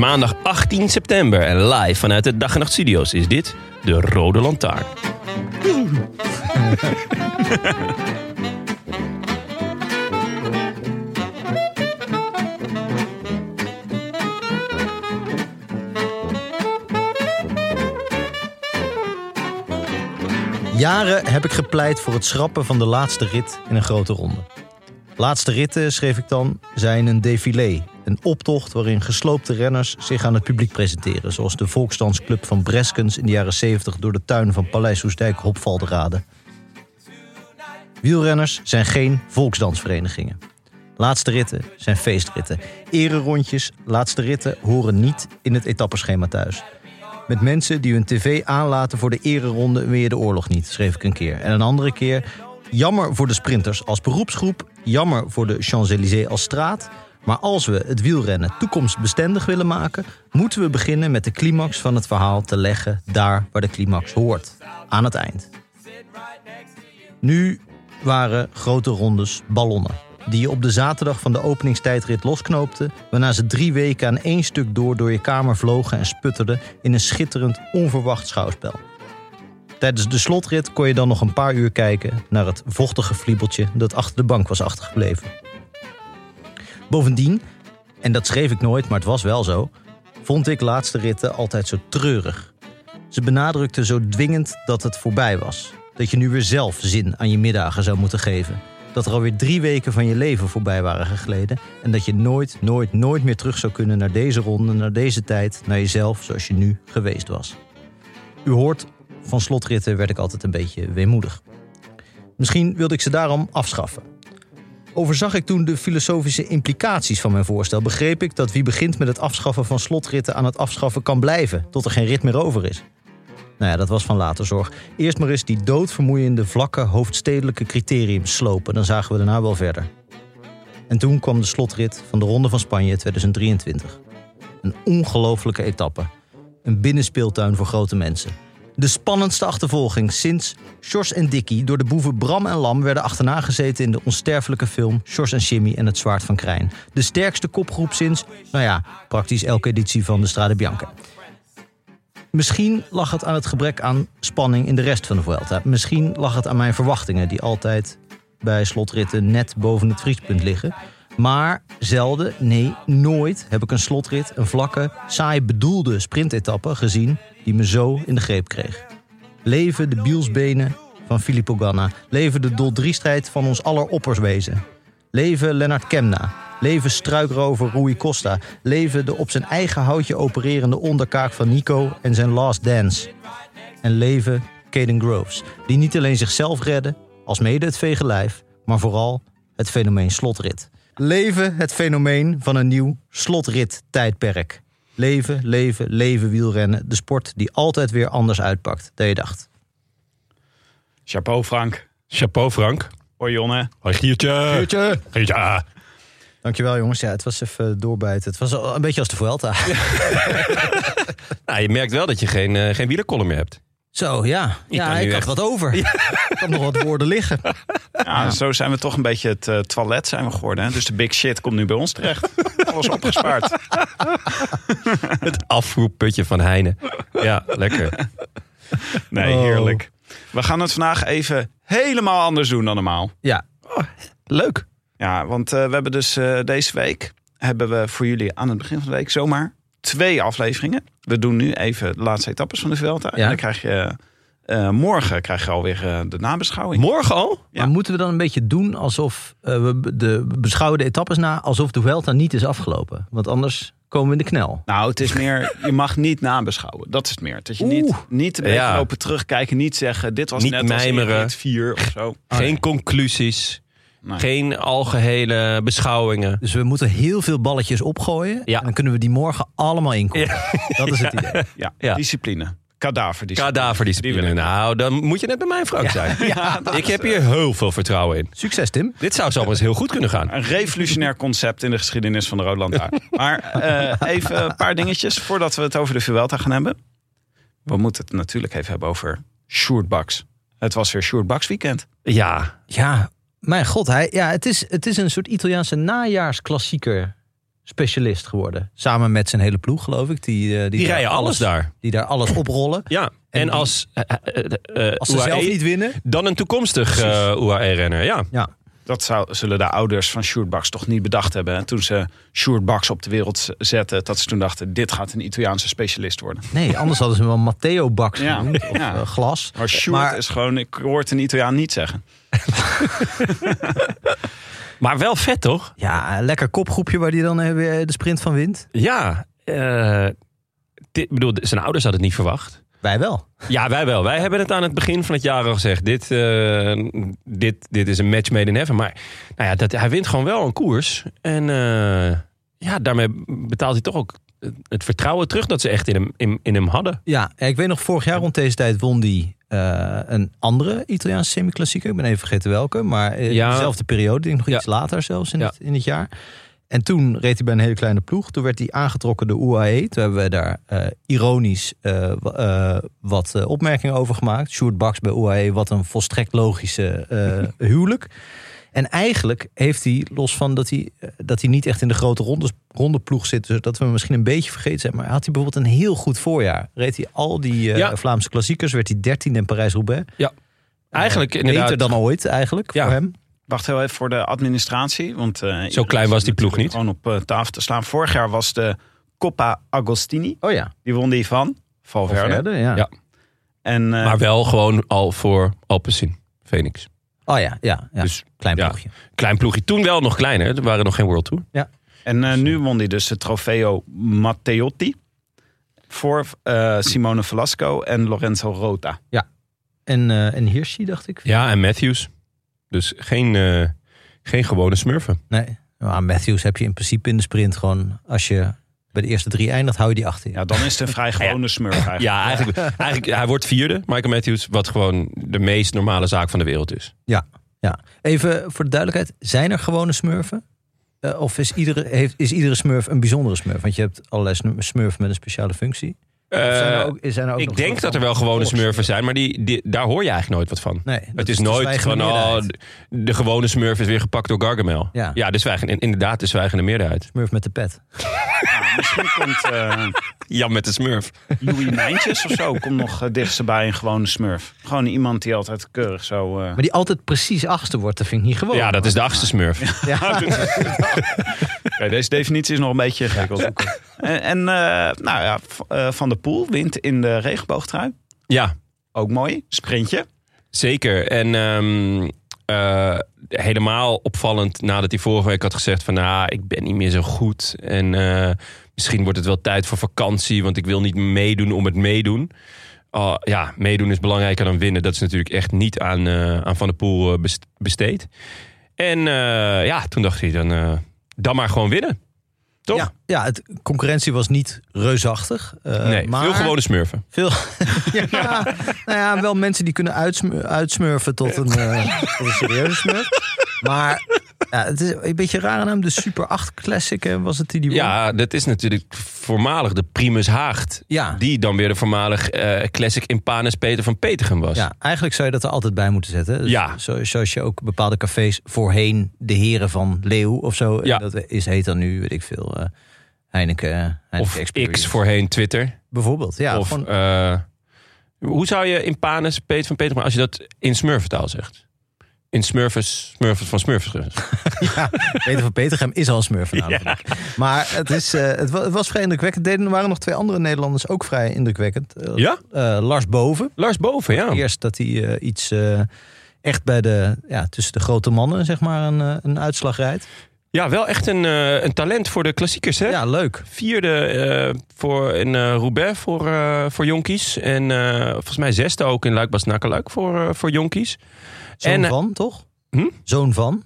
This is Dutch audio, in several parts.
Maandag 18 september en live vanuit de Dag en Nacht Studio's is dit de Rode Lantaarn. Jaren heb ik gepleit voor het schrappen van de laatste rit in een grote ronde. Laatste ritten, schreef ik dan, zijn een défilé. Een optocht waarin gesloopte renners zich aan het publiek presenteren... zoals de volksdansclub van Breskens in de jaren 70... door de tuin van Paleis Hoesdijk Hopvalde raden. Wielrenners zijn geen volksdansverenigingen. Laatste ritten zijn feestritten. Ererondjes, laatste ritten horen niet in het etappeschema thuis. Met mensen die hun tv aanlaten voor de ereronde je de oorlog niet, schreef ik een keer. En een andere keer, jammer voor de sprinters als beroepsgroep... jammer voor de Champs-Élysées als straat... maar als we het wielrennen toekomstbestendig willen maken... moeten we beginnen met de climax van het verhaal te leggen... daar waar de climax hoort, aan het eind. Nu waren grote rondes ballonnen. Die je op de zaterdag van de openingstijdrit losknoopte... waarna ze drie weken aan één stuk door door je kamer vlogen en sputterden... in een schitterend, onverwacht schouwspel. Tijdens de slotrit kon je dan nog een paar uur kijken... naar het vochtige vliebeltje dat achter de bank was achtergebleven. Bovendien, en dat schreef ik nooit, maar het was wel zo... vond ik laatste ritten altijd zo treurig. Ze benadrukten zo dwingend dat het voorbij was. Dat je nu weer zelf zin aan je middagen zou moeten geven. Dat er alweer drie weken van je leven voorbij waren gegleden. En dat je nooit, nooit, nooit meer terug zou kunnen naar deze ronde, naar deze tijd, naar jezelf zoals je nu geweest was. U hoort, van slotritten werd ik altijd een beetje weemoedig. Misschien wilde ik ze daarom afschaffen. Overzag ik toen de filosofische implicaties van mijn voorstel, begreep ik dat wie begint met het afschaffen van slotritten aan het afschaffen kan blijven, tot er geen rit meer over is. Nou ja, dat was van later zorg. Eerst maar eens die doodvermoeiende vlakke hoofdstedelijke criteriums slopen. Dan zagen we daarna wel verder. En toen kwam de slotrit van de Ronde van Spanje 2023. Een ongelofelijke etappe. Een binnenspeeltuin voor grote mensen. De spannendste achtervolging sinds Sjors en Dickie door de boeven Bram en Lam werden achterna gezeten in de onsterfelijke film Sjors en Jimmy en het Zwaard van Krijn. De sterkste kopgroep sinds, nou ja, praktisch elke editie van de Strade Bianca. Misschien lag het aan het gebrek aan spanning in de rest van de Vuelta. Misschien lag het aan mijn verwachtingen, die altijd bij slotritten net boven het vriespunt liggen. Maar zelden, nee, nooit heb ik een slotrit, een vlakke, saai bedoelde sprintetappe gezien die me zo in de greep kreeg. Leven de bielsbenen van Filippo Ganna. Leven de dol 3-strijd van ons aller opperswezen. Leven Lennart Kemna. Leven struikrover Rui Costa. Leven de op zijn eigen houtje opererende onderkaak van Nico en zijn Last Dance. En leven Caden Groves, die niet alleen zichzelf redden, als mede het vege lijf, maar vooral het fenomeen slotrit. Leven het fenomeen van een nieuw slotrit-tijdperk. Leven, leven, leven wielrennen. De sport die altijd weer anders uitpakt dan je dacht. Chapeau Frank. Chapeau Frank. Hoi Jonne. Hoi Giertje. Giertje. Giertje. Dankjewel jongens. Ja, het was even doorbijten. Het was een beetje als de Vuelta. Nou, je merkt wel dat je geen, uh, geen wielerkolom meer hebt. Zo, ja. Ja, kan ik had echt- wat over. Ik had nog wat woorden liggen. Ja, Zo zijn we toch een beetje het eh, toilet zijn we geworden. Hè? Dus de big shit komt nu bij ons terecht. Alles opgespaard. Het afvoerputje van Heine. Ja, lekker. Nee, Oh. heerlijk. We gaan het vandaag even helemaal anders doen dan normaal. Ja, Leuk. Ja, want eh, we hebben dus eh, deze week... hebben we voor jullie aan het begin van de week zomaar twee afleveringen. We doen nu even de laatste etappes van de Vuelta. Ja. En dan krijg je... eh, morgen krijg je alweer eh, de nabeschouwing. Morgen al? Ja. Maar moeten we dan een beetje doen alsof eh, we de we beschouwen de etappes na alsof de Vuelta niet is afgelopen? Want anders komen we in de knel. Nou, het is meer, je mag niet nabeschouwen. Dat is het meer. Dat je niet, Oeh. niet een beetje Ja. lopen terugkijken. Niet zeggen, dit was Niet net als mijmeren. rit 4 of zo. Geen conclusies. Nee. Geen algehele beschouwingen. Dus we moeten heel veel balletjes opgooien. Ja. En dan kunnen we die morgen allemaal inkomen. Dat is het idee. Ja, Ja. discipline. Kadaverdiscipline. Kadaverdiscipline. Nou, dan moet je net bij mij Frank zijn. ik heb hier heel veel vertrouwen in. Succes Tim. Dit zou zomaar eens heel goed kunnen gaan. Een revolutionair concept in de geschiedenis van de Lantaarn. Maar eh, even een paar dingetjes voordat we het over de Vuelta gaan hebben. We moeten het natuurlijk even hebben over Sjoerd Baks. Het was weer Sjoerd Baks weekend. Ja, Ja, mijn god. Hij, ja, het, is, het is een soort Italiaanse najaarsklassieker specialist geworden. Samen met zijn hele ploeg, geloof ik. Die, eh, die, die rijden alles daar. Die daar alles oprollen. Ja, en, die- als, eh, eh, Als ze UAE zelf niet winnen. dan een toekomstig eh, UAE-renner. Ja. Ja. Dat zou, zullen de ouders van Sjoerd Baks toch niet bedacht hebben. hè, Toen ze Sjoerd Baks op de wereld zetten. Dat ze toen dachten, dit gaat een Italiaanse specialist worden. Nee, anders hadden ze hem wel Matteo Baks Ja, genoemd. Of ja. Glas. Maar Sjoerd Maar- is gewoon, ik hoor het een Italiaan niet zeggen. Maar wel vet, toch? Ja, een lekker kopgroepje waar hij dan eh, weer de sprint van wint. Ja. eh, dit, ik bedoel, zijn ouders hadden het niet verwacht. Wij wel. Ja, wij wel. Wij hebben het aan het begin van het jaar al gezegd. Dit, eh, dit, dit is een match made in heaven. Maar nou ja, dat, hij wint gewoon wel een koers. En eh, ja, daarmee betaalt hij toch ook het vertrouwen terug dat ze echt in hem, in, in hem hadden. Ja, ik weet nog, vorig jaar rond deze tijd won hij eh, een andere Italiaanse semi-klassieker. Ik ben even vergeten welke. Maar Ja. in dezelfde periode, ik denk nog Ja. iets later zelfs in, Ja. het, in het jaar. En toen reed hij bij een hele kleine ploeg. Toen werd hij aangetrokken door UAE. Toen hebben we daar eh, ironisch wa- wat opmerkingen over gemaakt. Sjoerd Baks bij UAE, wat een volstrekt logische huwelijk. En eigenlijk heeft hij, los van dat hij, eh, dat hij niet echt in de grote rondes, rondeploeg zit, dus dat we hem misschien een beetje vergeten zijn, maar had hij bijvoorbeeld een heel goed voorjaar. Reed hij al die eh, Ja. Vlaamse klassiekers, werd hij 13 in Parijs-Roubaix. Eigenlijk Eh, inderdaad. Beter dan ooit eigenlijk Ja. voor hem. Wacht heel even voor de administratie. Want, eh, Zo klein was die ploeg niet. Gewoon op tafel te slaan. Vorig jaar was de Coppa Agostini. Oh ja, Die won die van Valverde. Valverde, ja. Ja. En eh, Maar wel gewoon al voor Alpecin, Phoenix. Oh ja, ja, ja. Dus klein ja. ploegje. klein ploegje. Toen wel nog kleiner. Er waren nog geen World Tour. En eh, nu won hij dus de Trofeo Matteotti. Voor eh, Simone Velasco en Lorenzo Rota. En, eh en Hirschi, dacht ik. Ja, en Matthews. Dus geen, eh, geen gewone smurfen. Nee, maar Matthews heb je in principe in de sprint gewoon, als je bij de eerste drie eindigt, hou je die achter je. Ja, dan is het een vrij gewone smurf eigenlijk. Ja, eigenlijk, eigenlijk hij wordt vierde, Michael Matthews. Wat gewoon de meest normale zaak van de wereld is. Ja. Even voor de duidelijkheid, zijn er gewone smurfen? Eh, of is iedere, heeft, is iedere smurf een bijzondere smurf? Want je hebt allerlei smurfen met een speciale functie. Zijn er Eh, ook, zijn er ook ik nog denk dat er wel gewone smurfen zijn, maar die, die, daar hoor je eigenlijk nooit wat van. Nee, het is nooit van, oh, de, de gewone smurf is weer gepakt door Gargamel. Ja. ja de zwijgende, inderdaad de zwijgende meerderheid. Smurf met de pet. Ja, misschien komt eh, Jan met de smurf. Louis Mijntjes of zo. Komt nog uh, dichtstbij een gewone smurf. Gewoon iemand die altijd keurig zo... eh, Maar die altijd precies achtste wordt, dat vind ik niet gewoon. Ja, dat is de achtste smurf. Ja. Deze definitie is nog een beetje ingewikkeld. En, en eh, nou ja, eh, Van der Poel wint in de regenboogtrui. Ja, Ook mooi. Sprintje. Zeker. En ehm, eh, helemaal opvallend nadat hij vorige week had gezegd van... nou, ik ben niet meer zo goed. En eh, misschien wordt het wel tijd voor vakantie... want ik wil niet meedoen om het meedoen. Oh, ja, meedoen is belangrijker dan winnen. Dat is natuurlijk echt niet aan, eh, aan Van der Poel best- besteed. En ja, toen dacht hij dan, dan maar gewoon winnen. Toch? Ja, ja het, concurrentie was niet reusachtig. eh, nee, maar veel gewone smurfen. Veel, ja, nou ja, wel mensen die kunnen uitsmu- uitsmurfen tot een, eh, tot een serieuze smurf. Maar ja, het is een beetje een rare naam. De Super 8 Classic hè, was het die die won? Ja, dat is natuurlijk voormalig de Primus Haagt. Ja. Die dan weer de voormalig eh, classic Impanus Peter van Petergem was. Ja, eigenlijk zou je dat er altijd bij moeten zetten. Dus Ja. zo, zoals je ook bepaalde cafés voorheen de heren van Leeuw of zo. Ja. Dat is, heet dan nu, weet ik veel, eh Heineken, Heineken Of Experience. X voorheen Twitter. Bijvoorbeeld, ja. of, gewoon- hoe zou je Impanus Peter van Petergem, als je dat in smurfentaal zegt? In Smurfers, Smurfers van Smurfers. Ja, Peter van Petergem is al smurf. Maar het, is, eh, het, wa- het was vrij indrukwekkend. Er waren nog twee andere Nederlanders ook vrij indrukwekkend. Eh, Ja? eh, Lars Boven. Lars Boven, ja. Eerst dat hij iets echt bij de, ja, tussen de grote mannen zeg maar een, een uitslag rijdt. Ja, wel echt een, een talent voor de klassiekers, hè? Ja, leuk. Vierde voor in eh, Roubaix voor, voor jonkies. En volgens mij zesde ook in luik bastenaken luik voor, voor jonkies. Zoon En, eh, van, toch? Hm? Zoon van.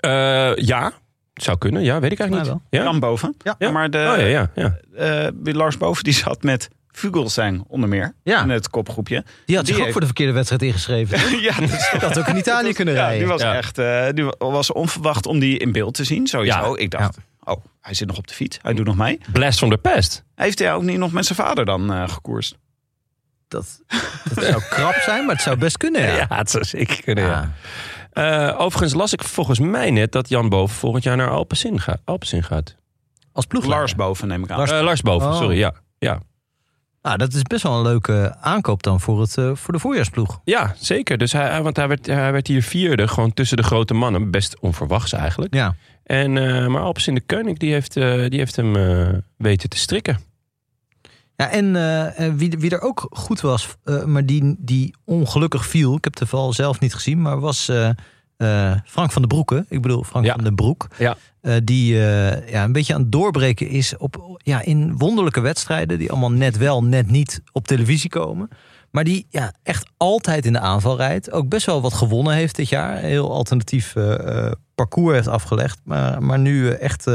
Eh, ja, zou kunnen. Ja, weet ik eigenlijk niet. Ja? Jan Boven. Ja. Maar de, Oh ja, ja, ja. eh, Lars Boven die zat met Vugelsang onder meer Ja. in het kopgroepje. Die had zich ook heeft- voor de verkeerde wedstrijd ingeschreven. ja, dat had ook in Italië kunnen Ja, rijden. die was Ja. echt eh, die was onverwacht om die in beeld te zien. Sowieso. Ja. Ik dacht, oh, hij zit nog op de fiets. Hij doet nog mee. Blast from the past. Heeft hij ook niet nog met zijn vader dan eh gekoerst? Dat, dat zou krap zijn, maar het zou best kunnen. Ja. Ja, het zou zeker kunnen, ja. Ja. Eh, overigens las ik volgens mij net dat Jan Boven volgend jaar naar Alpecin gaat. Alpecin gaat. Als ploegleider. Lars Boven neem ik aan. Lars- Eh, Lars Boven, Oh. sorry, ja. ja. Nou, dat is best wel een leuke aankoop dan voor, het, eh, voor de voorjaarsploeg. Ja, zeker. Dus hij, want hij werd, hij werd hier vierde, gewoon tussen de grote mannen. Best onverwachts eigenlijk. Ja. En, eh, maar Alpecin de Koning, die heeft, die heeft hem eh, weten te strikken. Ja, en eh, wie, wie er ook goed was, eh, maar die, die ongelukkig viel. Ik heb de val zelf niet gezien, maar was Frank van den Broeke. Ik bedoel, Frank Ja. van den Broek. Ja. Die ja, een beetje aan het doorbreken is op, ja, in wonderlijke wedstrijden. Die allemaal net wel, net niet op televisie komen. Maar die ja, echt altijd in de aanval rijdt. Ook best wel wat gewonnen heeft dit jaar. Een heel alternatief parcours heeft afgelegd. Maar, maar nu echt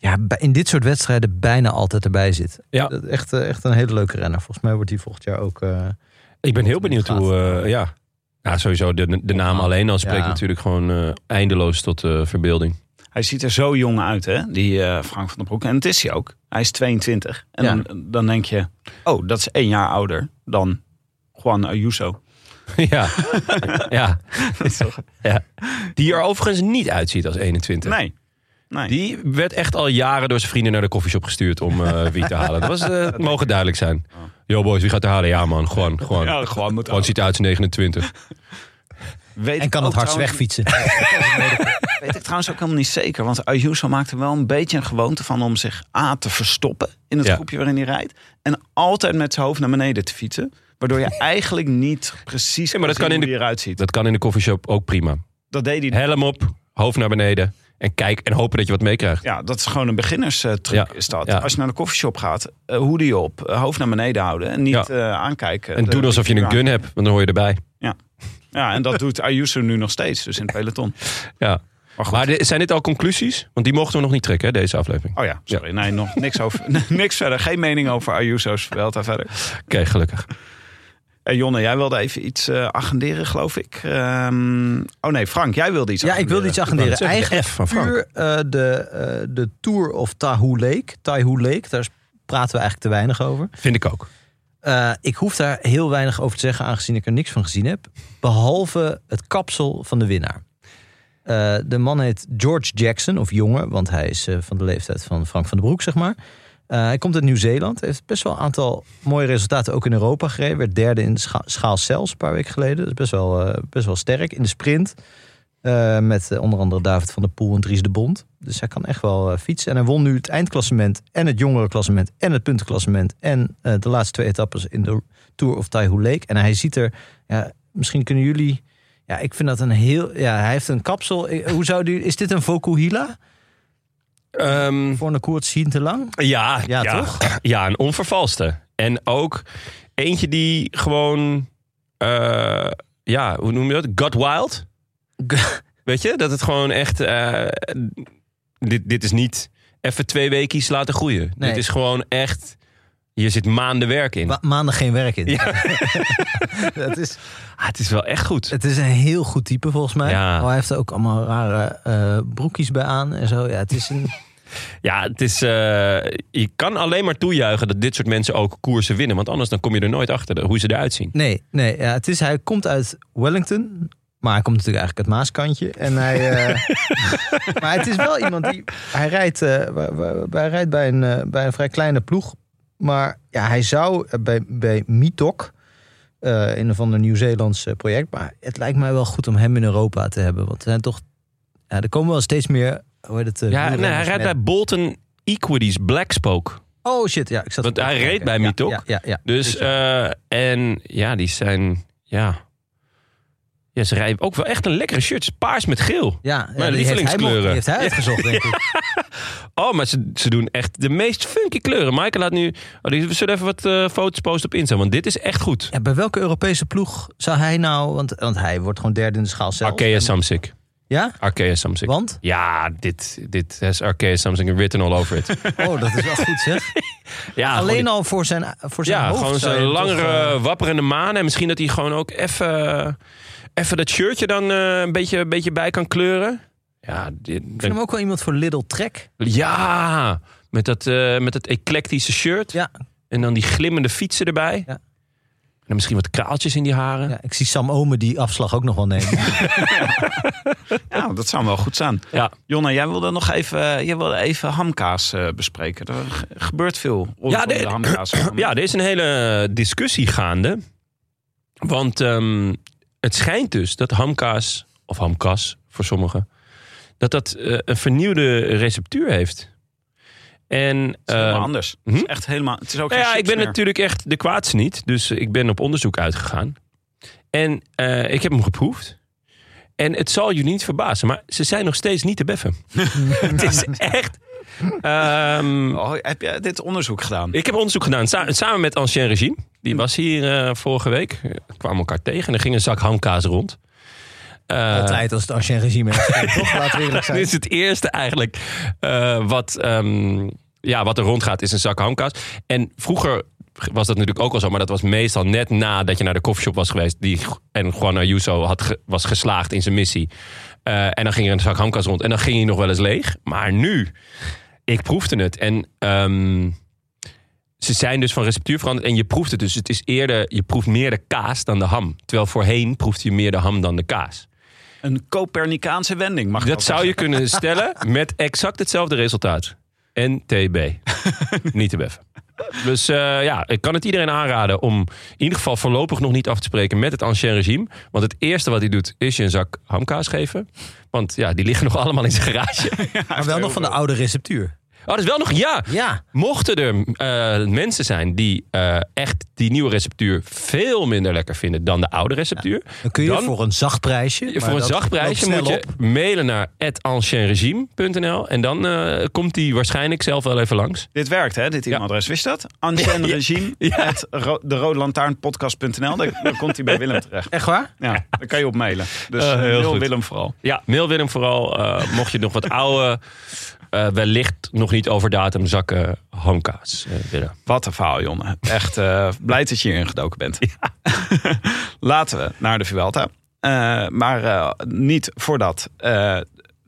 ja, in dit soort wedstrijden bijna altijd erbij zit. Ja. Echt, eh, echt een hele leuke renner. Volgens mij wordt hij volgend jaar ook... eh, Ik ben heel benieuwd hoe, eh, ja. Ja, sowieso, de, de naam alleen al spreekt Ja. natuurlijk gewoon eindeloos tot verbeelding. Hij ziet er zo jong uit, hè? Die eh, Frank van den Broek. En het is hij ook. Hij is 22. En Ja. dan, dan denk je, oh, dat is één jaar ouder dan Juan Ayuso. ja. ja. ja. Die er overigens niet uitziet als 21. Nee. Nee. Die werd echt al jaren door zijn vrienden naar de koffieshop gestuurd om eh wie te halen. Dat was, eh, het mogen duidelijk zijn. Yo boys, wie gaat er halen? Ja man, gewoon. Gewoon, ja, gewoon moet gewoon ziet uit als 29. Weet en ik kan het hardst trouwens- wegfietsen. Weet ik trouwens ook helemaal niet zeker. Want Ayuso maakt er wel een beetje een gewoonte van om zich A te verstoppen in het Ja. groepje waarin hij rijdt. En altijd met zijn hoofd naar beneden te fietsen. Waardoor je eigenlijk niet precies Ja, maar dat zien kan in hoe de- hij eruit ziet. Dat kan in de koffieshop ook prima. Dat deed hij. Helm op, hoofd naar beneden. En kijk en hopen dat je wat meekrijgt. Ja, dat is gewoon een beginnerstruc Ja. is dat. Ja. Als je naar de koffieshop gaat, uh, hoodie op, eh, hoofd naar beneden houden en niet Ja. eh, aankijken. En doen alsof je een gun hebt, want dan hoor je erbij. Ja, en dat doet Ayuso nu nog steeds, dus in het peloton. Ja. Maar. Maar de- zijn dit al conclusies? Want die mochten we nog niet trekken, hè, deze aflevering. Oh ja, sorry. Nee, nog niks, over, niks verder. Geen mening over Ayuso's Vuelta verder. Oké, gelukkig. Eh, Jonne, jij wilde even iets eh, agenderen, geloof ik. Ehm, oh nee, Frank, jij wilde iets Ja, ik wilde iets agenderen. Eigenlijk F van Frank. puur eh, de, eh, de Tour of Tahoe Lake. Tahoe Lake, daar praten we eigenlijk te weinig over. Vind ik ook. Eh, ik hoef daar heel weinig over te zeggen, aangezien ik er niks van gezien heb. Behalve het kapsel van de winnaar. Eh, de man heet George Jackson, of jongen, want hij is eh, van de leeftijd van Frank van den Broek, zeg maar. Eh, hij komt uit Nieuw-Zeeland, heeft best wel een aantal mooie resultaten ook in Europa gereden. Werd derde in de scha schaal zelfs een paar weken geleden. Dat is best wel, eh, best wel sterk in de sprint. Eh, met onder andere David van der Poel en Dries de Bond. Dus hij kan echt wel fietsen. En hij won nu het eindklassement en het jongerenklassement en het puntenklassement. En de laatste twee etappes in de Tour of Tahoe Lake. En hij ziet er, ja, misschien kunnen jullie... Ja, ik vind dat een heel... Ja, hij heeft een kapsel. Hoe zou die... Is dit een Vokuhila? Ehm, Voor een koers zien te lang? ja, Ja, ja, toch? Ja, een onvervalste. En ook eentje die gewoon... eh, ja, hoe noem je dat? Got wild. Weet je? Dat het gewoon echt... eh, dit, dit is niet even twee weekjes laten groeien. Nee. Dit is gewoon echt... Hier zit maanden werk in. Ma- maanden geen werk in. Ja. dat is, Ah, het is wel echt goed. het is een heel goed type volgens mij. Ja. Oh, hij heeft er ook allemaal rare eh, broekjes bij aan en zo. Ja, het is een... Ja, het is, eh, je kan alleen maar toejuichen dat dit soort mensen ook koersen winnen. Want anders dan kom je er nooit achter hoe ze eruit zien. Nee, nee ja, het is, hij komt uit Wellington. Maar hij komt natuurlijk eigenlijk uit Maaskantje. En hij, eh, maar het is wel iemand die... Hij rijdt, hij rijdt bij, een, bij een vrij kleine ploeg. Maar ja, hij zou eh, bij, bij Mitok... In een van de Nieuw-Zeelands eh, project. Maar het lijkt mij wel goed om hem in Europa te hebben. Want er zijn toch. Ja, er komen wel steeds meer. Hoe heet het? Ja, nee, hij rijdt bij Bolton Equities Black Spoke. Oh shit, ja. Ik zat Want hij reed bij Ja. Ja, ja, ja. Dus, eh, en ja, die zijn, ja... Ja, ze rijden ook wel echt een lekkere shirt. Paars met geel. ja, ja, Mijn die heeft hij, lievelingskleuren. die heeft hij uitgezocht, denk ik. Oh, maar ze, ze doen echt de meest funky kleuren. Michael laat nu... Oh, die, we zullen even wat eh, foto's posten op Insta, want dit is echt goed. Ja, bij welke Europese ploeg zou hij nou... Want, want hij wordt gewoon derde in de schaal zelf. Arkea En- Samsic. Ja? Arkea Samsic. Want? Ja, dit, dit has Arkea Samsic written all over it. Oh, dat is wel goed zeg. Ja, gewoon Alleen al voor zijn, voor zijn Ja, hoofd gewoon zou zo'n je toch, langere, eh, wapperende maan. En misschien dat hij gewoon ook even, even dat shirtje dan eh, een, beetje, een beetje bij kan kleuren. Ja, dit, ik vind hem ook wel iemand voor Little Trek. ja met, dat, eh, met dat eclectische shirt. Ja. En dan die glimmende fietsen erbij. Ja. En dan misschien wat kraaltjes in die haren. Ja, ik zie Sam Omen die afslag ook nog wel nemen. Ja, dat zou wel goed zijn. Ja. Jonna, jij wilde nog even, jij wilde even hamkaas eh, bespreken. Er ge- gebeurt veel rondom Ja, de, de- hamkaas. Ja, er is een hele discussie gaande. Want ehm, het schijnt dus dat hamkaas, of hamkas voor sommigen, dat dat eh, een vernieuwde receptuur heeft. En, Het is helemaal ehm, anders. hm? Het is echt helemaal. Het is ook nou ja, ik ben meer. natuurlijk echt de kwaadste niet. Dus ik ben op onderzoek uitgegaan. En eh, ik heb hem geproefd. En het zal jullie niet verbazen, maar ze zijn nog steeds niet te beffen. het is echt. ehm, Oh, heb jij dit onderzoek gedaan? ik heb onderzoek gedaan sa- samen met Ancien Regime. Die was hier eh, vorige week. We kwamen elkaar tegen en er ging een zak hamkaas rond. Eh, Altijd als het regime heeft. toch? Laten we eerlijk zijn. Dit is het eerste eigenlijk eh, wat, ehm, ja, wat er rondgaat, is een zak hamkaas. En vroeger was dat natuurlijk ook al zo, maar dat was meestal net nadat je naar de koffieshop was geweest. Die, en Juan Ayuso had ge- was geslaagd in zijn missie. En dan ging er een zak hamkaas rond en dan ging hij nog wel eens leeg. Maar nu, ik proefde het en... ehm, ze zijn dus van receptuur veranderd en je proeft het dus. Het is eerder, je proeft meer de kaas dan de ham. Terwijl voorheen proefde je meer de ham dan de kaas. Een Copernicaanse wending, mag ik Dat zou je kunnen stellen met exact hetzelfde resultaat. NTB. niet te beffen. Dus eh, ja, ik kan het iedereen aanraden om in ieder geval voorlopig nog niet af te spreken met het ancien regime. Want het eerste wat hij doet is je een zak hamkaas geven. Want ja, die liggen nog allemaal in zijn garage. Maar wel nog van de oude receptuur. Oh, dat is wel nog ja. Ja. Mochten er eh, mensen zijn die eh, echt die nieuwe receptuur veel minder lekker vinden dan de oude receptuur. Dan kun je Dan- voor een zacht prijsje. maar voor een zacht prijsje moet je op. mailen naar etancienregime.nl en dan eh, komt hij waarschijnlijk zelf wel even langs. Dit werkt, hè? Dit e-mailadres. Wist dat? Ancien Regime. Ja. ro- de Rode Lantaarnpodcast.nl. Daar, daar komt hij bij Willem terecht. Echt waar? Ja, daar kan je op mailen. Dus heel mail goed. Willem vooral. Ja, mail Willem vooral. eh, mocht je nog wat oude, eh, wellicht nog niet over datum zakken hamkaas eh, willen. Wat een verhaal, Jonne. Echt eh, blij dat je hierin gedoken bent. Laten we naar de Vuelta. Eh, maar eh, niet voordat. eh,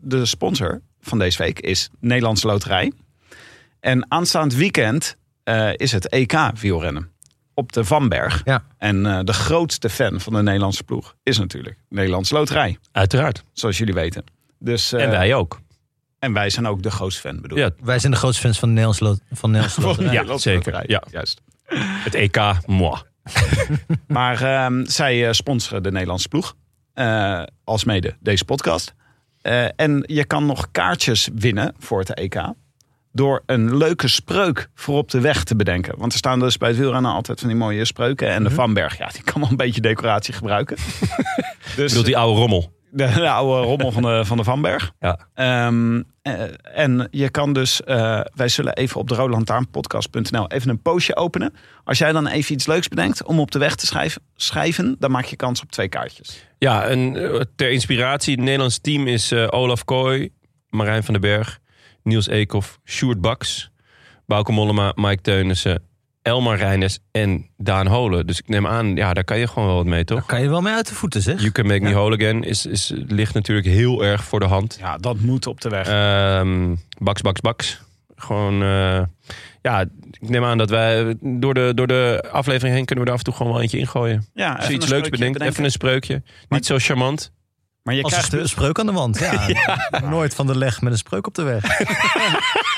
de sponsor van deze week is Nederlandse Loterij. En aanstaand weekend eh, is het EK wielrennen. Op de Vanberg. Ja. En eh, de grootste fan van de Nederlandse ploeg is natuurlijk Nederlandse Loterij. Uiteraard. Zoals jullie weten. Dus, eh, en wij ook. En wij zijn ook de grootste fan, bedoel ik. Ja, Wij zijn de grootste fans van de Nederlandse, lo- van Nederlandse loterij. Ja, zeker. Ja. Juist. het EK, moi. Maar ehm, zij eh, sponsoren de Nederlandse ploeg. eh als mede deze podcast. Eh, en je kan nog kaartjes winnen voor het EK. Door een leuke spreuk voor op de weg te bedenken. Want er staan dus bij het wielrennen altijd van die mooie spreuken. En de Vanberg, ja, die kan wel een beetje decoratie gebruiken. dus Bedoelt die oude rommel. De, de oude rommel van de, van de Vanberg. Ja. Ehm, eh, en je kan dus, eh, wij zullen even op de roodlantaarnpodcast.nl even een postje openen. Als jij dan even iets leuks bedenkt om op de weg te schrijven, schrijven dan maak je kans op twee kaartjes. Ja, en eh, ter inspiratie, het Nederlands team is Olaf Kooi, Marijn van den Berg, Niels Eekhoff, Sjoerd Baks, Bauke Mollema, Mike Teunissen, Elmar Reines en Daan Holen. Dus ik neem aan, ja, daar kan je gewoon wel wat mee, Daar toch? kan je wel mee uit de voeten, zeg. You Can Make Me Ja. Whole Again is, is, ligt natuurlijk heel erg voor de hand. Ja, dat moet op de weg. Ehm baks, baks, baks. Gewoon, eh, ja, ik neem aan dat wij door de, door de aflevering heen kunnen we er af en toe gewoon wel eentje ingooien. ja, Als je even iets een leuks bedenken. even een spreukje. Niet zo charmant. Maar je Als een krijgt dus... spreuk aan de wand. Ja. Nooit van de leg met een spreuk op de weg.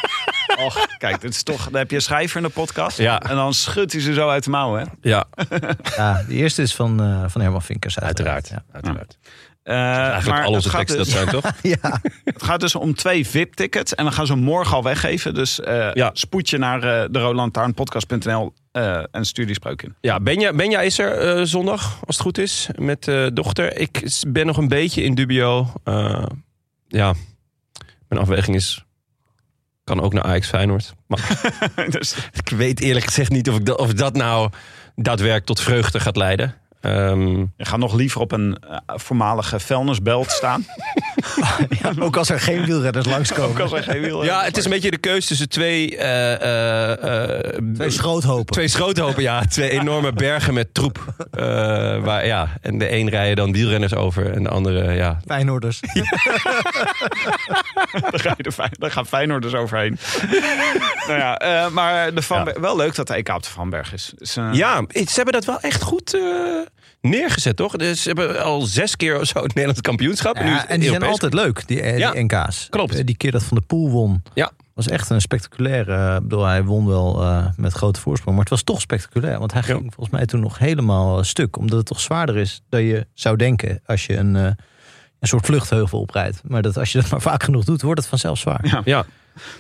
Och, kijk, dit is toch, dan heb je een schrijver in de podcast. Ja. En dan schudt hij ze zo uit de mouwen. hè? Ja, Ja, de eerste is van, eh, van Herman Vinkers. uiteraard. Ja. uiteraard. Eh, Eigenlijk maar al onze het gaat teksten, dus- dat zijn toch? ja. Het gaat dus om twee VIP-tickets. En we gaan ze morgen al weggeven. Dus eh Ja. spoed je naar eh, de rolandtaarnpodcast.nl eh en stuur die spreuk in. Ja, Benja, Benja is er eh, zondag, als het goed is, met eh dochter. Ik ben nog een beetje in dubio. Eh, ja, mijn afweging is... Kan ook naar Ajax Feyenoord. Maar dus, ik weet eerlijk gezegd niet of, ik dat, of dat nou daadwerkelijk tot vreugde gaat leiden. Ehm, je gaat nog liever op een eh, voormalige vuilnisbelt staan. Ja, ook als er geen wielrenners langskomen. Ook als er geen wiel ja, het is een beetje de keus tussen twee... eh, eh, eh, Twee schroothopen. Twee schroothopen, ja. Twee enorme bergen met troep. Eh, waar, ja, en de een rijden dan wielrenners over en de andere, ja. Feyenoorders. Daar, gaan Feyenoorders overheen. nou ja, eh, maar de Van wel leuk dat de EK op de Vanberg is. Dus, Ja, ze hebben dat wel echt goed eh, neergezet, toch? Dus ze hebben al zes keer of zo het Nederlands kampioenschap. en nu en die zijn altijd leuk, die, eh, Ja, NK's. klopt. Eh, Die keer dat Van de Poel won. Ja. was echt een spectaculaire. eh, Ik bedoel, hij won wel eh, met grote voorsprong. Maar het was toch spectaculair. Want hij Ja. ging volgens mij toen nog helemaal stuk. Omdat het toch zwaarder is dan je zou denken. Als je een, eh, een soort vluchtheuvel oprijdt. Maar dat, als je dat maar vaak genoeg doet, wordt het vanzelf zwaar. Ja.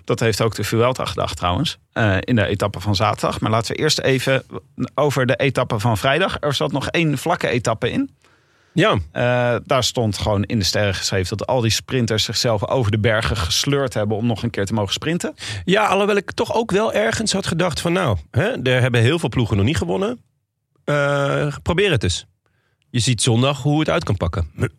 Dat heeft ook de Vuelta gedacht trouwens. eh, in de etappe van zaterdag. Maar laten we eerst even over de etappe van vrijdag. Er zat nog één vlakke etappe in. ja. Eh, daar stond gewoon in de sterren geschreven dat al die sprinters zichzelf over de bergen gesleurd hebben om nog een keer te mogen sprinten. ja, alhoewel ik toch ook wel ergens had gedacht van... nou, hè, er hebben heel veel ploegen nog niet gewonnen. Eh, probeer het eens. Je ziet zondag hoe het uit kan pakken.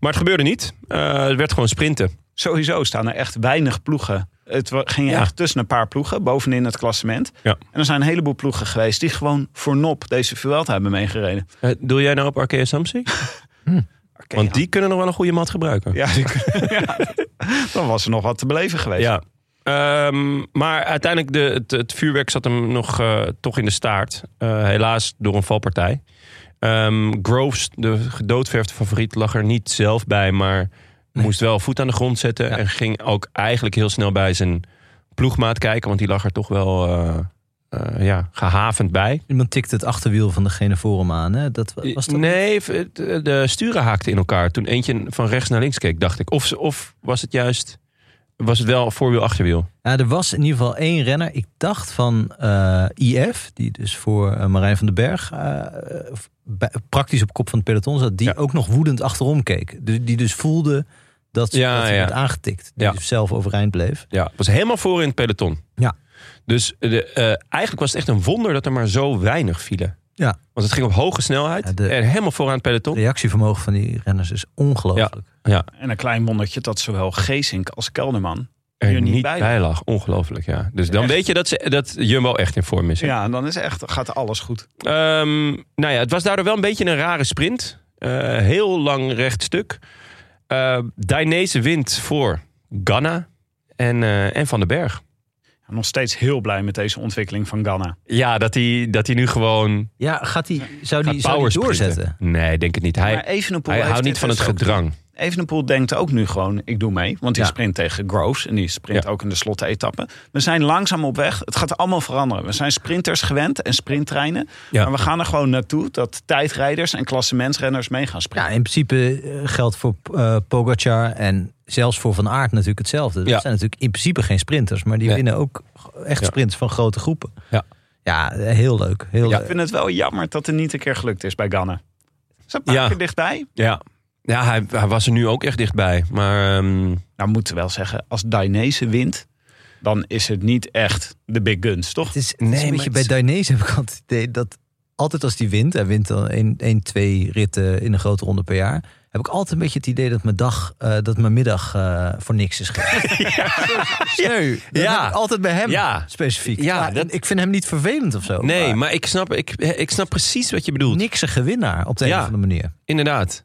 Maar het gebeurde niet. Het werd gewoon sprinten. Sowieso staan er echt weinig ploegen. Het ging Ja. echt tussen een paar ploegen bovenin het klassement. Ja. En er zijn een heleboel ploegen geweest die gewoon voor nop deze Vuelta hebben meegereden. Eh, doe jij nou op Arkea Samsi? Oké, Want die kunnen nog wel een goede mat gebruiken. Ja, die- ja, dan was er nog wat te beleven geweest. Ja. Ehm, maar uiteindelijk, de, het, het vuurwerk zat hem nog eh, toch in de staart. Eh, helaas door een valpartij. Ehm, Groves, de gedoodverfde favoriet, lag er niet zelf bij, maar moest wel voet aan de grond zetten. Ja. En ging ook eigenlijk heel snel bij zijn ploegmaat kijken, want die lag er toch wel eh, eh, ja, gehavend bij. Iemand tikte het achterwiel van degene voor hem aan. Hè? Dat, was dat Nee, v- de sturen haakten in elkaar toen eentje van rechts naar links keek, dacht ik. Of, of was het juist, was het wel voorwiel, achterwiel? Ja, er was in ieder geval één renner. Ik dacht van eh, IF, die dus voor eh, Marijn van den Berg eh, bij- praktisch op kop van het peloton zat, die Ja. ook nog woedend achterom keek. Die, die dus voelde dat, Ja, dat hij ja. werd aangetikt. Die Ja. dus zelf overeind bleef. Ja, was helemaal voor in het peloton. Ja. Dus de, eh, eigenlijk was het echt een wonder dat er maar zo weinig vielen. Ja. Want het ging op hoge snelheid. Ja, de- en helemaal vooraan het Het peloton. reactievermogen van die renners is ongelooflijk. Ja, En een klein wondertje dat zowel Geesink als Kelderman er hier niet, niet bij, bij lag. Ongelooflijk, ja. Dus dan Echt. weet je dat, ze, dat Jumbo echt in vorm is. hè? Ja, en dan is echt, gaat alles goed. Ehm, nou ja, het was daardoor wel een beetje een rare sprint. Eh, heel lang rechtstuk. Eh Dainese wint voor Ganna en, eh, en Van den Berg. Nog steeds heel blij met deze ontwikkeling van Ganna. Ja, dat hij, dat hij nu gewoon Ja, gaat die, zou die, gaat zou power die sprinten. doorzetten? Nee, denk het niet. Hij, hij houdt niet van het dus ook gedrang. Evenepoel denkt ook nu gewoon, ik doe mee. Want die Ja. sprint tegen Groves. En die sprint Ja. ook in de slotte-etappe. We zijn langzaam op weg. Het gaat allemaal veranderen. We zijn sprinters gewend en sprinttreinen. Ja. Maar we gaan er gewoon naartoe dat tijdrijders en klassementsrenners mee gaan Ja, sprinten. in principe eh, geldt voor eh Pogacar en zelfs voor Van Aert natuurlijk hetzelfde. Dat Ja. zijn natuurlijk in principe geen sprinters, maar die Nee. winnen ook echt Ja. sprints van grote groepen. Ja. Ja, eh, heel leuk. Heel Ja. Ik leuk. vind het wel jammer dat het niet een keer gelukt is bij Ganna. Een paar Ja. keer dichtbij. Ja, ja hij, hij was er nu ook echt dichtbij. Maar ehm, Nou, moeten we wel zeggen, als Dainese wint, dan is het niet echt de big guns, toch? Het is, het Nee, is een beetje bij Dainese heb ik altijd het idee dat altijd als die wint, hij wint dan 1, 2 ritten in een grote ronde per jaar, heb ik altijd een beetje het idee dat mijn dag, eh, dat mijn middag eh, voor niks is geweest. Sneu. Dat Ja. heb ik altijd bij hem Ja. specifiek. Ja, dat- Ik vind hem niet vervelend of zo. nee, maar ik snap, ik, ik snap precies wat je bedoelt. niks een gewinnaar op de Ja. een of andere manier. Inderdaad.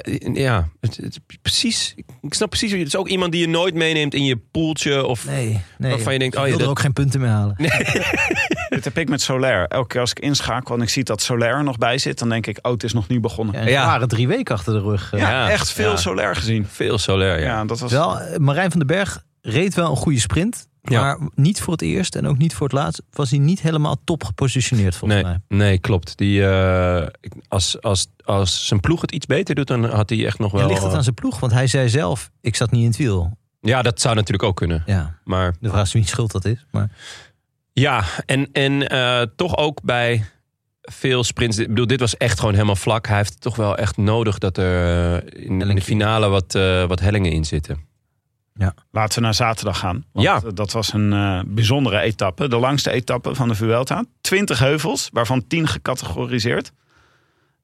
Eh, ja, het, het- precies. Ik snap precies. Het is ook iemand die je nooit meeneemt in je poeltje. Of, Nee, nee. Waarvan je denkt, Ik oh ja, wil er ook geen punten meer halen. Dit heb ik met Soler. Elke keer als ik inschakel en ik zie dat Soler er nog bij zit, dan denk ik, oh, het is nog niet begonnen. Ja, Ja, en Ja. er waren drie weken achter de rug. eh. echt veel ja. Soler gezien. Veel Soler, Ja, ja. dat was... Wel, eh, Marijn van den Berg reed wel een goede sprint. Ja. Maar niet voor het eerst en ook niet voor het laatst was hij niet helemaal top gepositioneerd volgens Nee, mij. nee, klopt. Die, eh, als, als, als zijn ploeg het iets beter doet, dan had hij echt nog Ja, wel... ligt het aan zijn ploeg? Want hij zei zelf, ik zat niet in het wiel. Ja, dat zou natuurlijk ook kunnen. Ja, Maar de vraag is wie schuld dat is. Maar ja, en, en eh, toch ook bij veel sprints. Ik bedoel, dit was echt gewoon helemaal vlak. Hij heeft toch wel echt nodig dat er eh, in, in de finale wat, eh, wat hellingen in zitten. Laten we naar zaterdag gaan. Want Ja. dat was een eh, bijzondere etappe. De langste etappe van de Vuelta. 20 heuvels, waarvan 10 gecategoriseerd.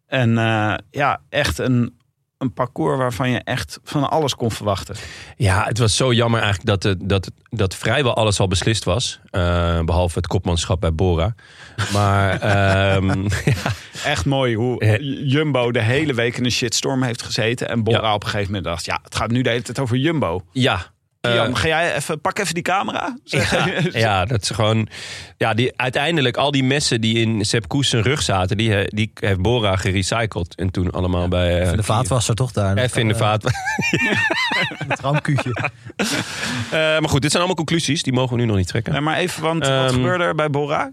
En eh, ja, echt een, een parcours waarvan je echt van alles kon verwachten. Ja, het was zo jammer eigenlijk dat, het, dat, dat vrijwel alles al beslist was. Eh, behalve het kopmanschap bij Bora. Maar ehm, Echt mooi hoe. Jumbo de hele week in een shitstorm heeft gezeten. En Bora Ja. op een gegeven moment dacht, ja, het gaat nu de hele tijd over Jumbo. ja. Eh, Jan, ga jij even, pak even die camera. Zeg- Ja, ja, dat is gewoon. Ja, die, uiteindelijk al die messen die in Sepp Koes zijn rug zaten, die, he- die heeft Bora gerecycled. En toen allemaal bij. eh, de vaatwasser toch daar? Even in de vaat. Het ramkuutje. Eh, maar goed, dit zijn allemaal conclusies. Die mogen we nu nog niet trekken. Nee, maar even, want wat Ehm. gebeurde er bij Bora?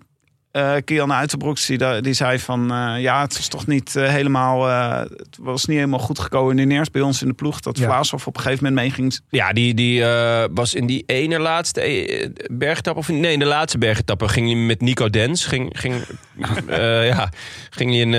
Eh Kian Uiterbroeks die, die zei van... eh, ja, het was toch niet eh, helemaal... eh, het was niet helemaal goed gecoördineerd bij ons in de ploeg... dat Ja. Vlaashoff op een gegeven moment meeging. Ja, die, die eh, was in die ene laatste bergetappe. Of in- nee, in de laatste bergetappe ging hij met Nico Dens. Ging, ging, eh, ja, ging hij een,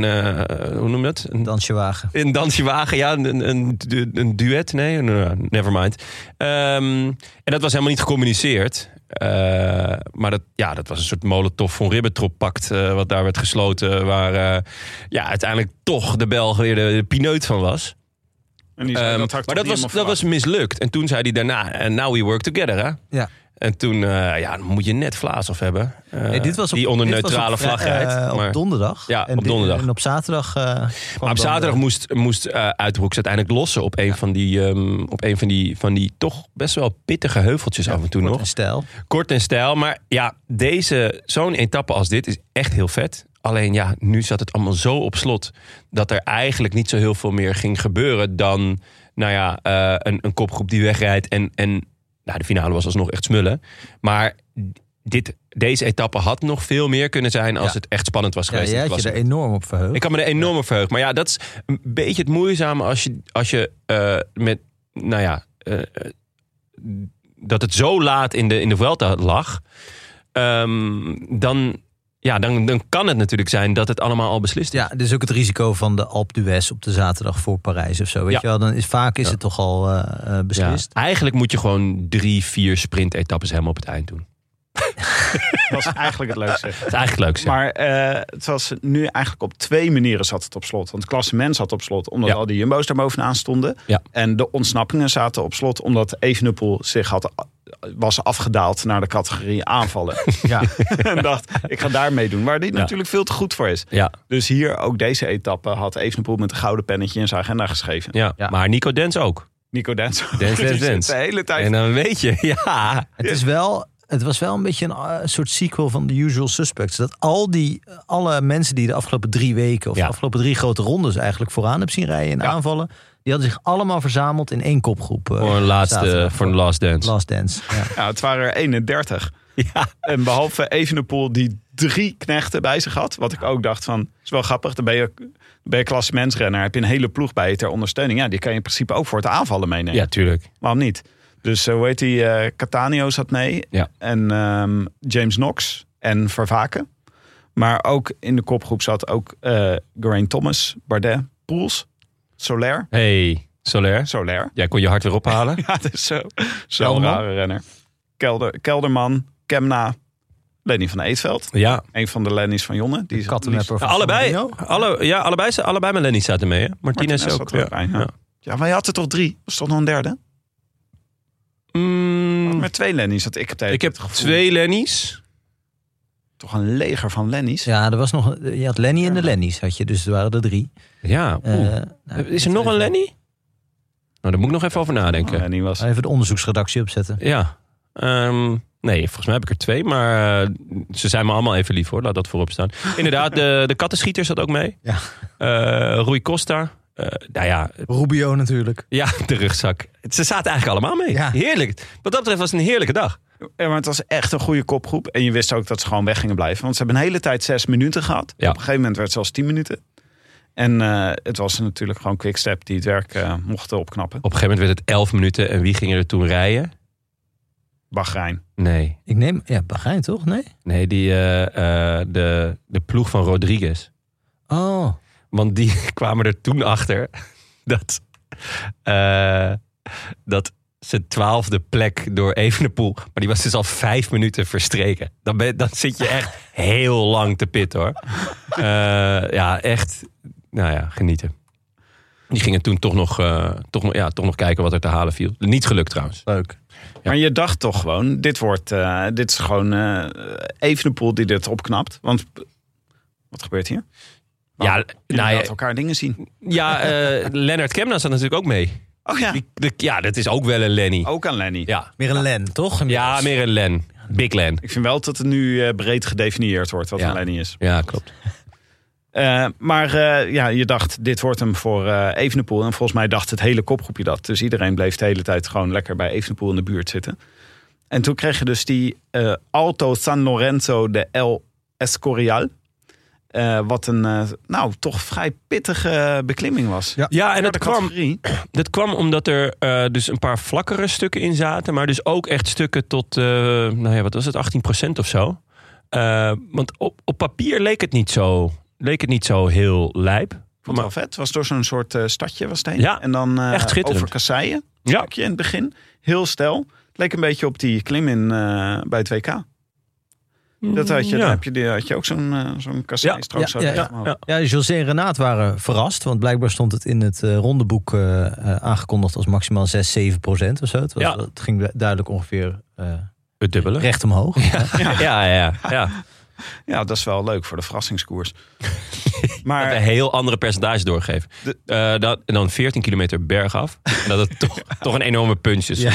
een eh, hoe noem je dat? Een Dansje wagen. Een dansje wagen, ja, een, een, een duet. Nee, never mind. Ehm, en dat was helemaal niet gecommuniceerd. Eh, maar dat, ja, dat was een soort molotov von Ribbentrop-pact... eh, wat daar werd gesloten... waar eh, ja, uiteindelijk toch de Belg weer de pineut van was. En die zei, Ehm, dat maar dat was, dat was mislukt. En toen zei hij daarna... en now we work together, hè? Ja. En toen, eh, ja, dan moet je net Vlaashoff hebben. Eh, Nee, dit was op, die onder neutrale vlag rijdt. eh, maar, op donderdag. Ja, en op dit- donderdag. En op zaterdag. eh, kwam maar op zaterdag de- moest, moest Uiterbroeks uiteindelijk lossen op een, van, die, ehm, op een van, die, van die toch best wel pittige heuveltjes af en toe kort nog. en stijl. Kort en stijl. Maar ja, deze, zo'n etappe als dit is echt heel vet. Alleen ja, nu zat het allemaal zo op slot. Dat er eigenlijk niet zo heel veel meer ging gebeuren dan nou ja, eh, een, een kopgroep die wegrijdt. En, en nou, de finale was alsnog echt smullen. Maar dit, deze etappe had nog veel meer kunnen zijn als Ja. het echt spannend was Ja, geweest. jij Het had je was- er enorm op verheugd. ik kan me er enorm op verheugen. Maar ja, dat is een beetje het moeizame als je, als je eh, met, nou ja, eh, dat het zo laat in de, in de Vuelta lag. Ehm, dan, ja, dan, dan kan het natuurlijk zijn dat het allemaal al beslist is. Ja, dus ook het risico van de Alpe d'Huez op de zaterdag voor Parijs of zo. Weet Ja. je wel, dan is vaak is Ja. het toch al eh, eh, Ja. beslist. Eigenlijk moet je gewoon drie, vier sprintetappes helemaal op het eind doen. Dat was eigenlijk het leukste. Dat is eigenlijk leuk. zeg. Maar eh, het was nu eigenlijk op twee manieren zat het op slot. Want het klassement zat op slot omdat Ja. al die jumbo's daar bovenaan stonden. Ja. En de ontsnappingen zaten op slot omdat Evenepoel zich had, was afgedaald naar de categorie aanvallen. Ja. en dacht, ik ga daarmee doen. Waar die Ja. natuurlijk veel te goed voor is. ja, Dus hier ook deze etappe had Evenepoel met een gouden pennetje in zijn agenda geschreven. ja. Ja. maar Nico Dens ook. Nico Dens. Dens, Dens, Dens. De hele tijd. En dan weet je, ja. Het, is wel, het was wel een beetje een eh, soort sequel van The Usual Suspects. Dat al die, alle mensen die de afgelopen drie weken... of Ja. de afgelopen drie grote rondes eigenlijk vooraan hebben zien rijden en Ja. aanvallen... die hadden zich allemaal verzameld in één kopgroep. eh, Voor een laatste, zaterdag. voor een last dance. Last Dance. Ja. Ja, het waren er 31. Ja. En behalve Evenepoel die drie knechten bij zich had. Wat ik ook dacht van, is wel grappig. Dan ben je, ben je klassementsrenner. Heb je een hele ploeg bij je ter ondersteuning. Ja, die kan je in principe ook voor het aanvallen meenemen. Ja, tuurlijk. Waarom niet? Dus eh, hoe heet die? eh Catania zat mee. Ja. En ehm, James Knox en Vervaken. Maar ook in de kopgroep zat ook eh Geraint Thomas, Bardet, Poels, Soler. Hey, Soler. Soler. Jij kon je hart weer ophalen. Ja, dat is zo, zo'n rare renner. Kelder, Kelderman, Kemna, Lenny van Eetveld. Ja, Een van de Lenny's van Jonne. Die is allebei, alle, ja, allebei, allebei met Lenny zaten mee. Hè? Martinez, Martinez ook. zat er ook bij, ja. Ja, maar je had er toch drie? Was toch nog een derde? Mm, Met twee Lenny's. Dat ik heb, ik heb twee Lenny's. Toch een leger van Lenny's. Ja, er was nog, je had Lenny en de Lenny's, had je, dus er waren er drie. Ja, Eh, nou, Is er nog een Lenny? Nou, daar moet ik nog even over nadenken. Lenny was... Even de onderzoeksredactie opzetten. Ja. Ehm, nee, volgens mij heb ik er twee. Maar eh, ze zijn me allemaal even lief hoor. Laat dat voorop staan. Inderdaad, de, de kattenschieter zat ook mee. Ja. Eh, Rui Costa. Eh, nou ja, Rubio natuurlijk. ja, de rugzak. Ze zaten eigenlijk allemaal mee. Ja. Heerlijk. Wat dat betreft was het een heerlijke dag. Ja, maar het was echt een goede kopgroep. En je wist ook dat ze gewoon weg gingen blijven. Want ze hebben een hele tijd zes minuten gehad. Ja. Op een gegeven moment werd het zelfs tien minuten. En eh, het was natuurlijk gewoon Quickstep die het werk eh, mochten opknappen. Op een gegeven moment werd het 11 minuten. En wie ging er toen rijden? Bahrein. Nee. Ik neem, ja, Bahrein toch? Nee? Nee, die, eh, eh, de, de ploeg van Rodriguez. Oh, Want die kwamen er toen achter dat, eh, dat zijn twaalfde plek door Evenepoel... maar die was dus al vijf minuten verstreken. Dan, ben, dan zit je echt heel lang te pitten hoor. Eh, ja, echt. Nou ja, genieten. Die gingen toen toch nog, eh, toch, nog- ja, toch nog kijken wat er te halen viel. Niet gelukt trouwens. leuk. Maar je dacht toch gewoon, dit, wordt, eh, dit is gewoon eh Evenepoel die dit opknapt. Want wat gebeurt hier? Ja, nou ja, laten elkaar dingen zien. ja eh, Lennart Kemna zat natuurlijk ook mee. Oh ja, Die, de, ja, dat is ook wel een Lenny. ook aan Lenny. Ja, Meer een Len, toch? ja meer een Len. Big Len. Ik vind wel dat het nu eh, breed gedefinieerd wordt wat Ja. een Lenny is. Ja, klopt. Eh, maar eh, ja, je dacht, dit wordt hem voor eh Evenepoel. En volgens mij dacht het hele kopgroepje dat. Dus iedereen bleef de hele tijd gewoon lekker bij Evenepoel in de buurt zitten. En toen kreeg je dus die eh, Alto San Lorenzo de El Escorial. Eh, wat een, eh, nou, toch vrij pittige beklimming was. Ja. Ja, en dat kwam, dat kwam omdat er eh, dus een paar vlakkere stukken in zaten. Maar dus ook echt stukken tot, eh, nou ja, wat was het, 18% of zo. Eh, want op, op papier leek het niet zo, leek het niet zo heel lijp. Vond het wel vet. Het was door zo'n soort eh, stadje was het heen. Ja, en dan eh, echt schitterend. over kasseien. Ja. Stukje in het begin. Heel stel. Het leek een beetje op die klim in, eh, bij het WK. Dat had je, Ja. heb je, die- had je ook zo'n eh zo'n. Ja, zo ja, ja, omhoog. ja. Ja, José en Renaat waren verrast. Want blijkbaar stond het in het eh, rondeboek eh, aangekondigd als maximaal 6, 7 procent of zo. Het, was, Ja. het ging duidelijk ongeveer eh, Het dubbele. recht omhoog. Ja, ja, ja. ja. Ja, dat is wel leuk voor de verrassingskoers. Dat maar een heel andere percentage doorgeven. De- Eh, dat, en dan 14 kilometer bergaf. En dat het toch, toch een enorme punch is. Ja.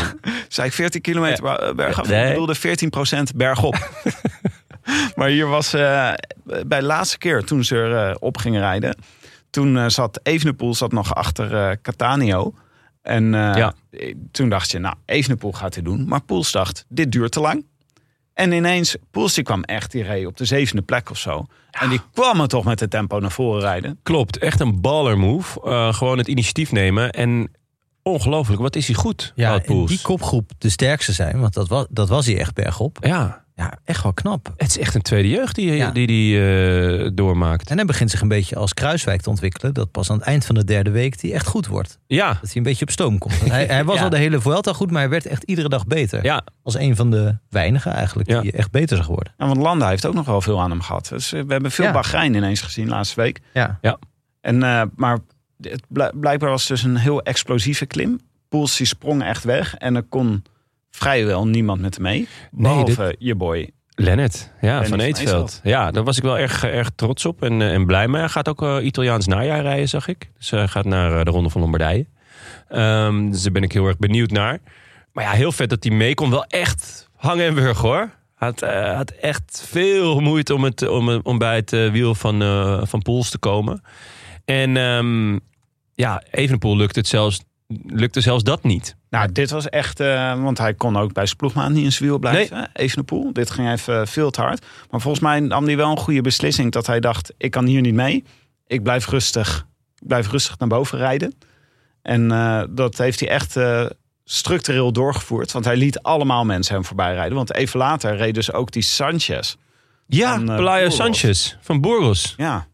zei ik 14 kilometer bergaf? Nee. Ik bedoelde 14% bergop. maar hier was eh, bij de laatste keer toen ze er eh, op gingen rijden. Toen eh, zat Evenepoel zat nog achter eh Catania. En eh, Ja. toen dacht je, nou, Evenepoel gaat dit doen. Maar Poels dacht, dit duurt te lang. En ineens, Poels die kwam echt, die reed op de zevende plek of zo. En die kwam er toch met het tempo naar voren rijden. Klopt, echt een baller move. Eh, gewoon het initiatief nemen. En ongelooflijk, wat is hij goed, Ja, Poels. die kopgroep de sterkste zijn. Want dat was, dat was hij echt bergop. Ja, Ja, echt wel knap. het is echt een tweede jeugd die Ja. die, die eh, doormaakt. En hij begint zich een beetje als Kruiswijk te ontwikkelen. Dat pas aan het eind van de derde week die echt goed wordt. Ja, Dat hij een beetje op stoom komt. Hij, hij was Ja. al de hele Vuelta goed, maar hij werd echt iedere dag beter. ja, Als een van de weinigen eigenlijk Ja. die echt beter is geworden. En want Landa heeft ook nog wel veel aan hem gehad. Dus eh, we hebben veel Ja. Bahrein ineens gezien laatste week. Ja. En, eh, maar het bl- blijkbaar was het dus een heel explosieve klim. Poels die sprong echt weg. En er kon vrijwel niemand met hem mee. Behalve je boy. Lennart, ja, van Eetveld. Ja, daar was ik wel erg, erg trots op en, eh, en blij mee. Hij gaat ook eh, Italiaans najaar rijden, zag ik. Dus hij gaat naar eh, de Ronde van Lombardije. Ehm, dus daar ben ik heel erg benieuwd naar. Maar ja, heel vet dat hij mee kon. Wel echt hangen en wurgen hoor. Hij had, eh, had echt veel moeite om, het, om, om bij het eh, wiel van, eh van Poels te komen. En ehm, ja, Evenepoel lukt het zelfs, lukte zelfs dat niet. Nou, dit was echt... eh, want hij kon ook bij zijn ploegmaat niet in zijn wiel blijven. Evenepoel. Dit ging even veel te hard. Maar volgens mij nam hij wel een goede beslissing. Dat hij dacht, ik kan hier niet mee. Ik blijf rustig, ik blijf rustig naar boven rijden. En eh, dat heeft hij echt eh, structureel doorgevoerd. Want hij liet allemaal mensen hem voorbij rijden. Want even later reed dus ook die Sanchez. Ja, Van, Burgos. Sanchez van Burgos. Ja,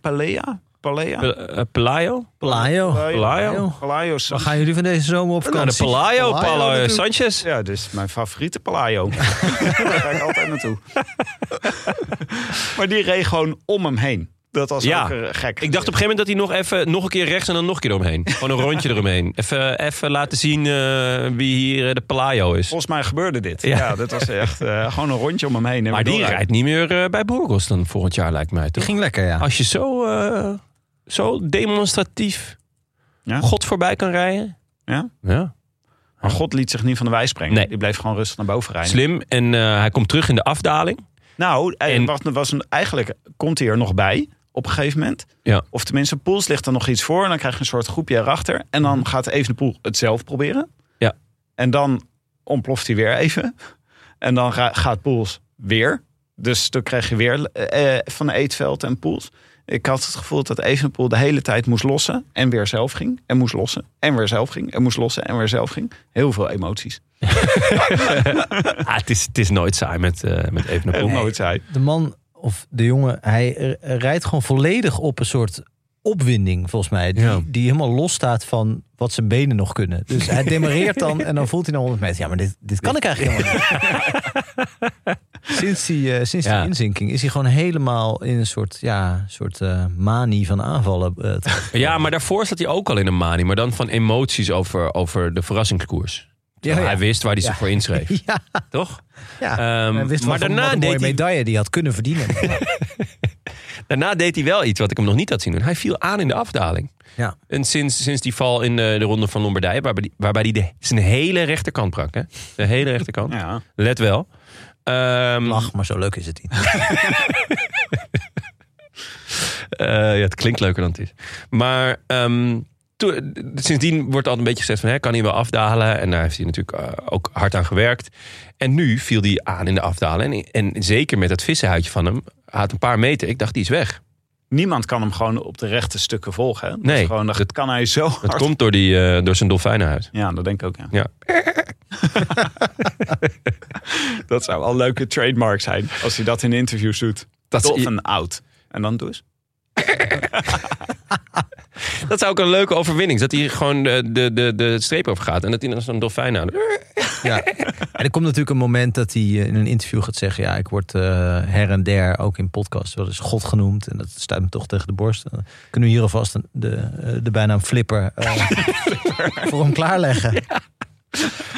Palea? Palea? Pe- eh, Pelayo? Pelayo. Pelayo? Palayo Waar gaan jullie van deze zomer op Nou, de vakantie? Pelayo, Pelayo natuurlijk. Sanchez. Ja, dit is mijn favoriete Palayo. Daar ga ik altijd naartoe. maar die reed gewoon om hem heen. Dat was Ja. ook eh, gek. Ik dacht op een gegeven moment dat hij nog even nog een keer rechts en dan nog een keer eromheen. Gewoon een rondje eromheen. Even, even laten zien eh, wie hier de Pelayo is. Volgens mij gebeurde dit. Ja. Ja, dat was echt eh, gewoon een rondje om hem heen. en Maar die rijdt niet meer bij Burgos dan volgend jaar lijkt mij Die toch? ging lekker, ja. Als je zo, eh, zo demonstratief Ja. God voorbij kan rijden. Ja? Ja. Maar God liet zich niet van de wijs brengen. Nee. Die bleef gewoon rustig naar boven rijden. Slim. En eh, hij komt terug in de afdaling. Nou, En- en was, was een, eigenlijk komt hij er nog bij op een gegeven moment. Ja. Of tenminste, Poels ligt er nog iets voor. En dan krijg je een soort groepje erachter. En dan gaat Evenepoel het zelf proberen. Ja. En dan ontploft hij weer even. En dan ga- gaat Poels weer. Dus toen kreeg je weer eh, van Eetveld en Poels. Ik had het gevoel dat Evenepoel de hele tijd moest lossen. En weer zelf ging. En moest lossen. En weer zelf ging. En moest lossen. En weer zelf ging. Heel veel emoties. Ah, het, is, het is nooit saai met, eh met Evenepoel. Nooit zei. De man of de jongen, hij rijdt gewoon volledig op een soort opwinding, volgens mij. Die, Ja. die helemaal losstaat van wat zijn benen nog kunnen. Dus hij demareert dan en dan voelt hij na 100 meter... ja, maar dit, dit kan ik eigenlijk helemaal niet. Sinds die, eh, sinds Ja. die inzinking is hij gewoon helemaal in een soort, ja, soort eh, manie van aanvallen. eh, Ja, maar daarvoor zat hij ook al in een manie. Maar dan van emoties over, over de verrassingskoers. Ja. Hij wist waar hij zich voor inschreef. Toch? ja. Ehm, maar daarna een mooie deed, hij, medaille die had kunnen verdienen. daarna deed hij wel iets wat ik hem nog niet had zien doen. Hij viel aan in de afdaling. Ja. En sinds, sinds die val in de, de ronde van Lombardije... waarbij hij waarbij die de, zijn hele rechterkant brak. Hè? De hele rechterkant. Ja. Let wel. Ehm, Lach, maar zo leuk is het niet. Eh, ja, het klinkt leuker dan het is. Maar ehm, toen- sindsdien wordt altijd een beetje gezegd van... Hè, kan hij wel afdalen? En daar heeft hij natuurlijk eh, ook hard aan gewerkt. En nu viel hij aan in de afdalen. En, en zeker met dat vissenhuidje van hem... had een paar meter. Ik dacht, die is weg. Niemand kan hem gewoon op de rechte stukken volgen. Hè? Dat Nee, gewoon, dat, dat- kan hij zo Dat hard. komt door, die, eh, door zijn dolfijnenhuid. Ja, dat denk ik ook. Ja. Ja. Dat zou een leuke trademark zijn. Als hij dat in interviews doet. Dat, Dolphin out. En dan doe eens. dat zou ook een leuke overwinning. Dat hij gewoon de, de, de, de streep over gaat. En dat hij dan zo'n dolfijn aan. Ja. En er komt natuurlijk een moment dat hij eh, in een interview gaat zeggen... ja, ik word eh, her en der, ook in podcasts, wel eens God genoemd. En dat stuit me toch tegen de borst. Dan kunnen we hier alvast een- de, eh, de bijnaam Flipper voor hem klaarleggen.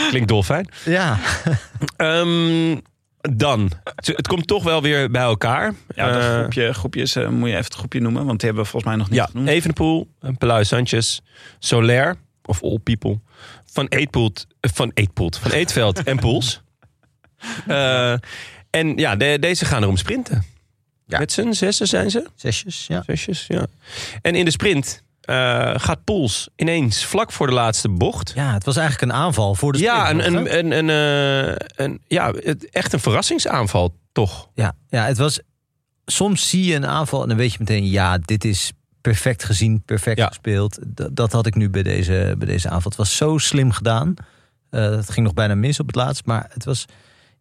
Klinkt dolfijn. Ja, Ehm, dan. Het komt toch wel weer bij elkaar. Ja, dat Eh, groepje, groepjes eh, moet je even het groepje noemen. Want die hebben we volgens mij nog niet Ja, genoemd. Evenepoel, Pelui Sanchez, Soler of All People, Van Eetpoelt, eh, van Eetpoelt, van Eetveld en Poels. Eh, en ja, de- deze gaan erom sprinten. Ja. Met z'n zessen zijn ze, zesjes, ja. zesjes, ja. En in de sprint eh, gaat Poels ineens vlak voor de laatste bocht. Ja, het was eigenlijk een aanval voor de Ja, een, een, een, een, eh, een, ja, het- echt een verrassingsaanval, toch? Ja, ja, het was... Soms zie je een aanval en dan weet je meteen... ja, dit is perfect gezien, perfect Ja. gespeeld. Dat, dat had ik nu bij deze, bij deze aanval. Het was zo slim gedaan. Eh, het ging nog bijna mis op het laatst. Maar het was...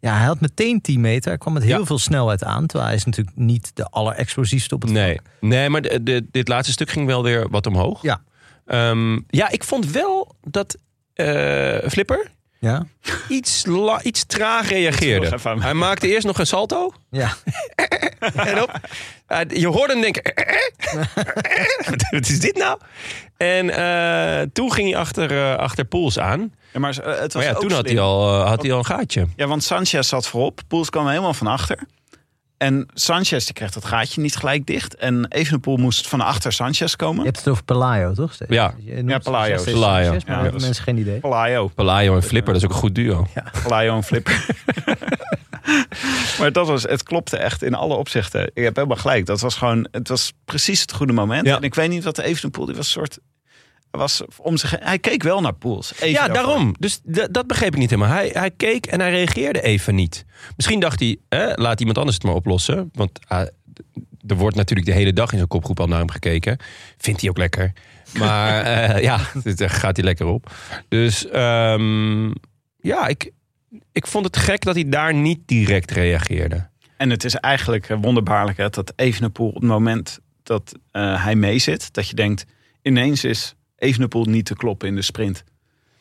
Ja, hij had meteen 10 meter. Hij kwam met heel Ja. veel snelheid aan. Terwijl hij is natuurlijk niet de allerexplosiefste op het Nee, vlak. nee maar de, de- dit laatste stuk ging wel weer wat omhoog. Ja. Ehm, ja, ik vond wel dat eh, Flipper Ja? iets, la- iets traag reageerde. Hij maakte eerst nog een salto. Ja. En op, eh, je hoorde hem denken... Wat is dit nou? En eh, toen ging hij achter, eh, achter Poels aan. Ja, maar eh, het was Maar ja, ook toen had slim. hij, al, eh, had hij al een gaatje. Ja, want Sanchez zat voorop. Poels kwam helemaal van achter. En Sanchez die kreeg dat gaatje niet gelijk dicht. En Evenepoel moest van achter Sanchez komen. Je hebt het over Pelayo, toch? steeds? Ja. Ja, Pelayo. steeds Pelayo. Sanchez, Maar Ja, hebben mensen geen idee. Palaio. Pelayo en Flipper, dat is ook een goed duo. Palaio en Flipper. maar dat was, het klopte echt in alle opzichten. Ik heb helemaal gelijk. Dat was gewoon, het was precies het goede moment. Ja. En ik weet niet wat de Evenepoel, die was een soort... Was om zich, hij keek wel naar Poels. Even Ja, daarvoor. daarom. Dus dat begreep ik niet helemaal. Hij, hij keek en hij reageerde even niet. Misschien dacht hij, hè, laat iemand anders het maar oplossen. Want ah, er wordt natuurlijk de hele dag in zijn kopgroep al naar hem gekeken. Vindt hij ook lekker. Maar eh, ja, daar gaat hij lekker op. Dus ehm, ja, ik, ik vond het gek dat hij daar niet direct reageerde. En het is eigenlijk eh, wonderbaarlijk hè, dat Evenepoel op het moment dat eh, hij meezit, dat je denkt, ineens is Evenepoel niet te kloppen in de sprint.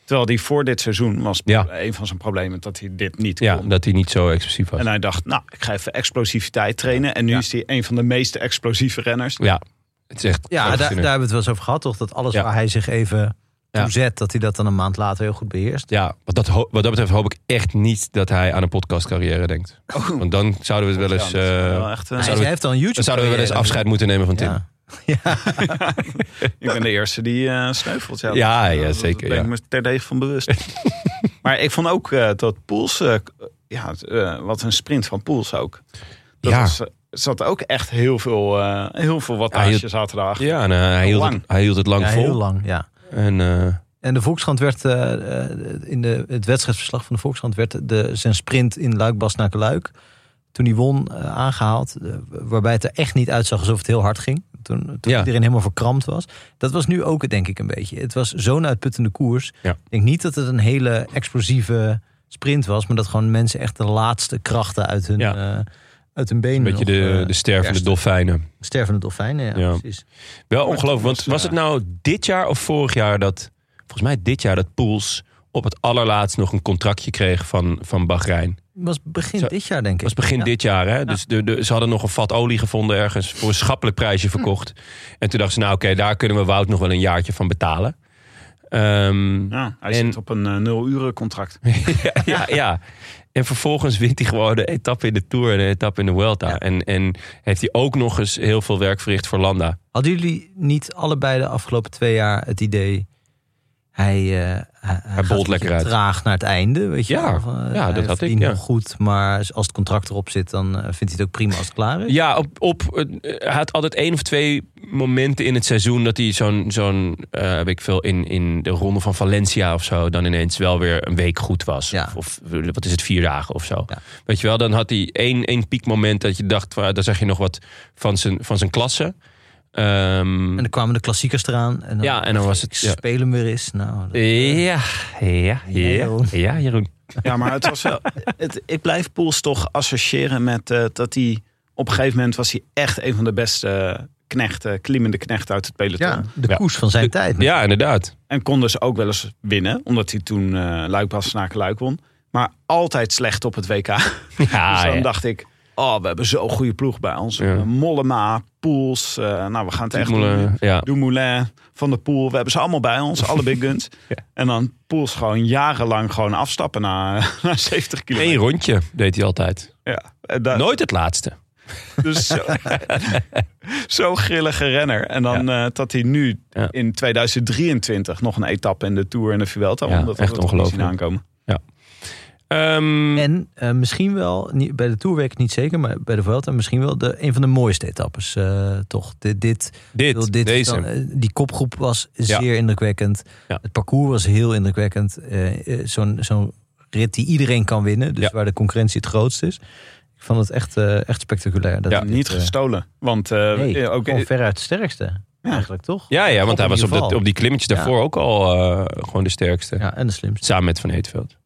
Terwijl die voor dit seizoen was Ja. een van zijn problemen dat hij dit niet Ja, kon. dat hij niet zo explosief was. En hij dacht, nou, ik ga even explosiviteit trainen. En nu Ja. is hij een van de meest explosieve renners. Ja, het is echt... Ja, daar, daar hebben we het wel eens over gehad, toch? Dat alles Ja. waar hij zich even Ja. toe zet, dat hij dat dan een maand later heel goed beheerst. Ja, wat dat, wat dat betreft hoop ik echt niet dat hij aan een podcastcarrière denkt. Want dan zouden we het wel eens... Eh, wel echt, eh, Hij, zouden we- heeft al een YouTube. dan zouden we wel eens afscheid moeten nemen van Tim. Ja. Ik ben de eerste die eh sneuvelt. Ja, Ja, dat- ja, dat zeker, ben ik me terdege van bewust. maar ik vond ook eh, dat Poels... eh, ja, wat een sprint van Poels ook. Dat Ja. was, zat ook echt heel veel, eh heel veel wattage zaten erachter. Ja, en hij, hield Lang. het, hij hield het lang Ja, vol. heel lang, ja. En eh, En de Volkskrant werd in de, het wedstrijdverslag van de Volkskrant werd de, zijn sprint in Luik naar Luik. Toen hij won, eh, aangehaald. eh, waarbij het er echt niet uitzag alsof het heel hard ging. Toen, toen Ja. iedereen helemaal verkrampt was. Dat was nu ook, denk ik, een beetje. Het was zo'n uitputtende koers. Ja. Ik denk niet dat het een hele explosieve sprint was. Maar dat gewoon mensen echt de laatste krachten uit hun, Ja. eh, uit hun benen Een beetje nog, de, eh, de stervende dolfijnen. Stervende dolfijnen, ja, Ja. precies. Wel ongelooflijk. Want was, was het nou dit jaar of vorig jaar dat... Volgens mij dit jaar dat Poels op het allerlaatst nog een contractje kreeg van, van Bahrein. Het was begin Zo- dit jaar, denk ik. Was begin Ja. dit jaar. Hè? Dus de, de, ze hadden nog een vat olie gevonden ergens voor een schappelijk prijsje verkocht. En toen dachten ze, nou oké, daar kunnen we Wout nog wel een jaartje van betalen. Ehm, Ja, hij En- zit op een eh, nul-uren contract. ja, ja, ja. En vervolgens wint hij gewoon de etappe in de Tour en de etappe in de Vuelta. Ja. En, en heeft hij ook nog eens heel veel werk verricht voor Landa. Hadden jullie niet allebei de afgelopen twee jaar het idee... Hij, eh hij, hij bolt lekker uit. traag naar het einde, weet je Ja, wel? Van, eh, ja, dat had ik, ja. nog goed, maar als het contract erop zit... dan eh, vindt hij het ook prima als het klaar is. Ja, op, op, hij had altijd één of twee momenten in het seizoen dat hij zo'n, zo'n heb ik veel, in, in de ronde van Valencia of zo, dan ineens wel weer een week goed was. Ja. Of, of wat is het, vier dagen of zo. Ja. Weet je wel, dan had hij één, één piekmoment dat je dacht, daar zeg je nog wat van zijn, van zijn klasse. Ehm, En dan kwamen de klassiekers eraan. En dan, Ja, en dan was het- ik ja. Spelen weer eens. Nou, dat- ja, ja, ja, Jeroen. ja, Jeroen. Ja, maar het was wel, het, ik blijf Poels toch associëren met eh, dat hij op een gegeven moment was hij echt een van de beste knechten, klimmende knechten uit het peloton. ja, de Ja. koers van zijn De- tijd. Ja, inderdaad. En kon dus ook wel eens winnen, omdat hij toen eh Luik Bastenaken Luik won. Maar altijd slecht op het WK. Ja, dus dan ja. dacht ik, oh, we hebben zo'n goede ploeg bij ons. Ja. Mollema, Poels, eh, nou we gaan het echt doen. Moulin, ja. Dumoulin, Van der Poel. We hebben ze allemaal bij ons, alle big guns. Ja. En dan Poels gewoon jarenlang gewoon afstappen na, na 70 Eén kilometer. rondje deed hij altijd. Ja. Nooit het laatste. Dus zo, zo'n grillige renner. En dan eh, dat hij nu Ja. in 2023 nog een etappe in de Tour en de Vuelta. Ja, won. dat echt ongelooflijk. aankomen. Ehm, En eh, misschien wel, niet, bij de Tour weet ik het niet zeker, maar bij de Vuelta misschien wel de, een van de mooiste etappes. eh, toch, dit, dit, dit, dit deze. dan, eh, die kopgroep was Ja. zeer indrukwekkend. Ja. Het parcours was heel indrukwekkend. Zo'n zo'n rit die iedereen kan winnen, dus Ja. waar de concurrentie het grootst is. Ik vond het echt, eh, echt spectaculair. Dat Ja, Niet gestolen. Want eh, Nee, ook, gewoon veruit de sterkste. Eigenlijk toch? Ja, ja, want hij was op, geval. op die klimmetjes Ja. daarvoor ook al eh, gewoon de sterkste. Ja, en de slimste. Samen met Van Eetveld.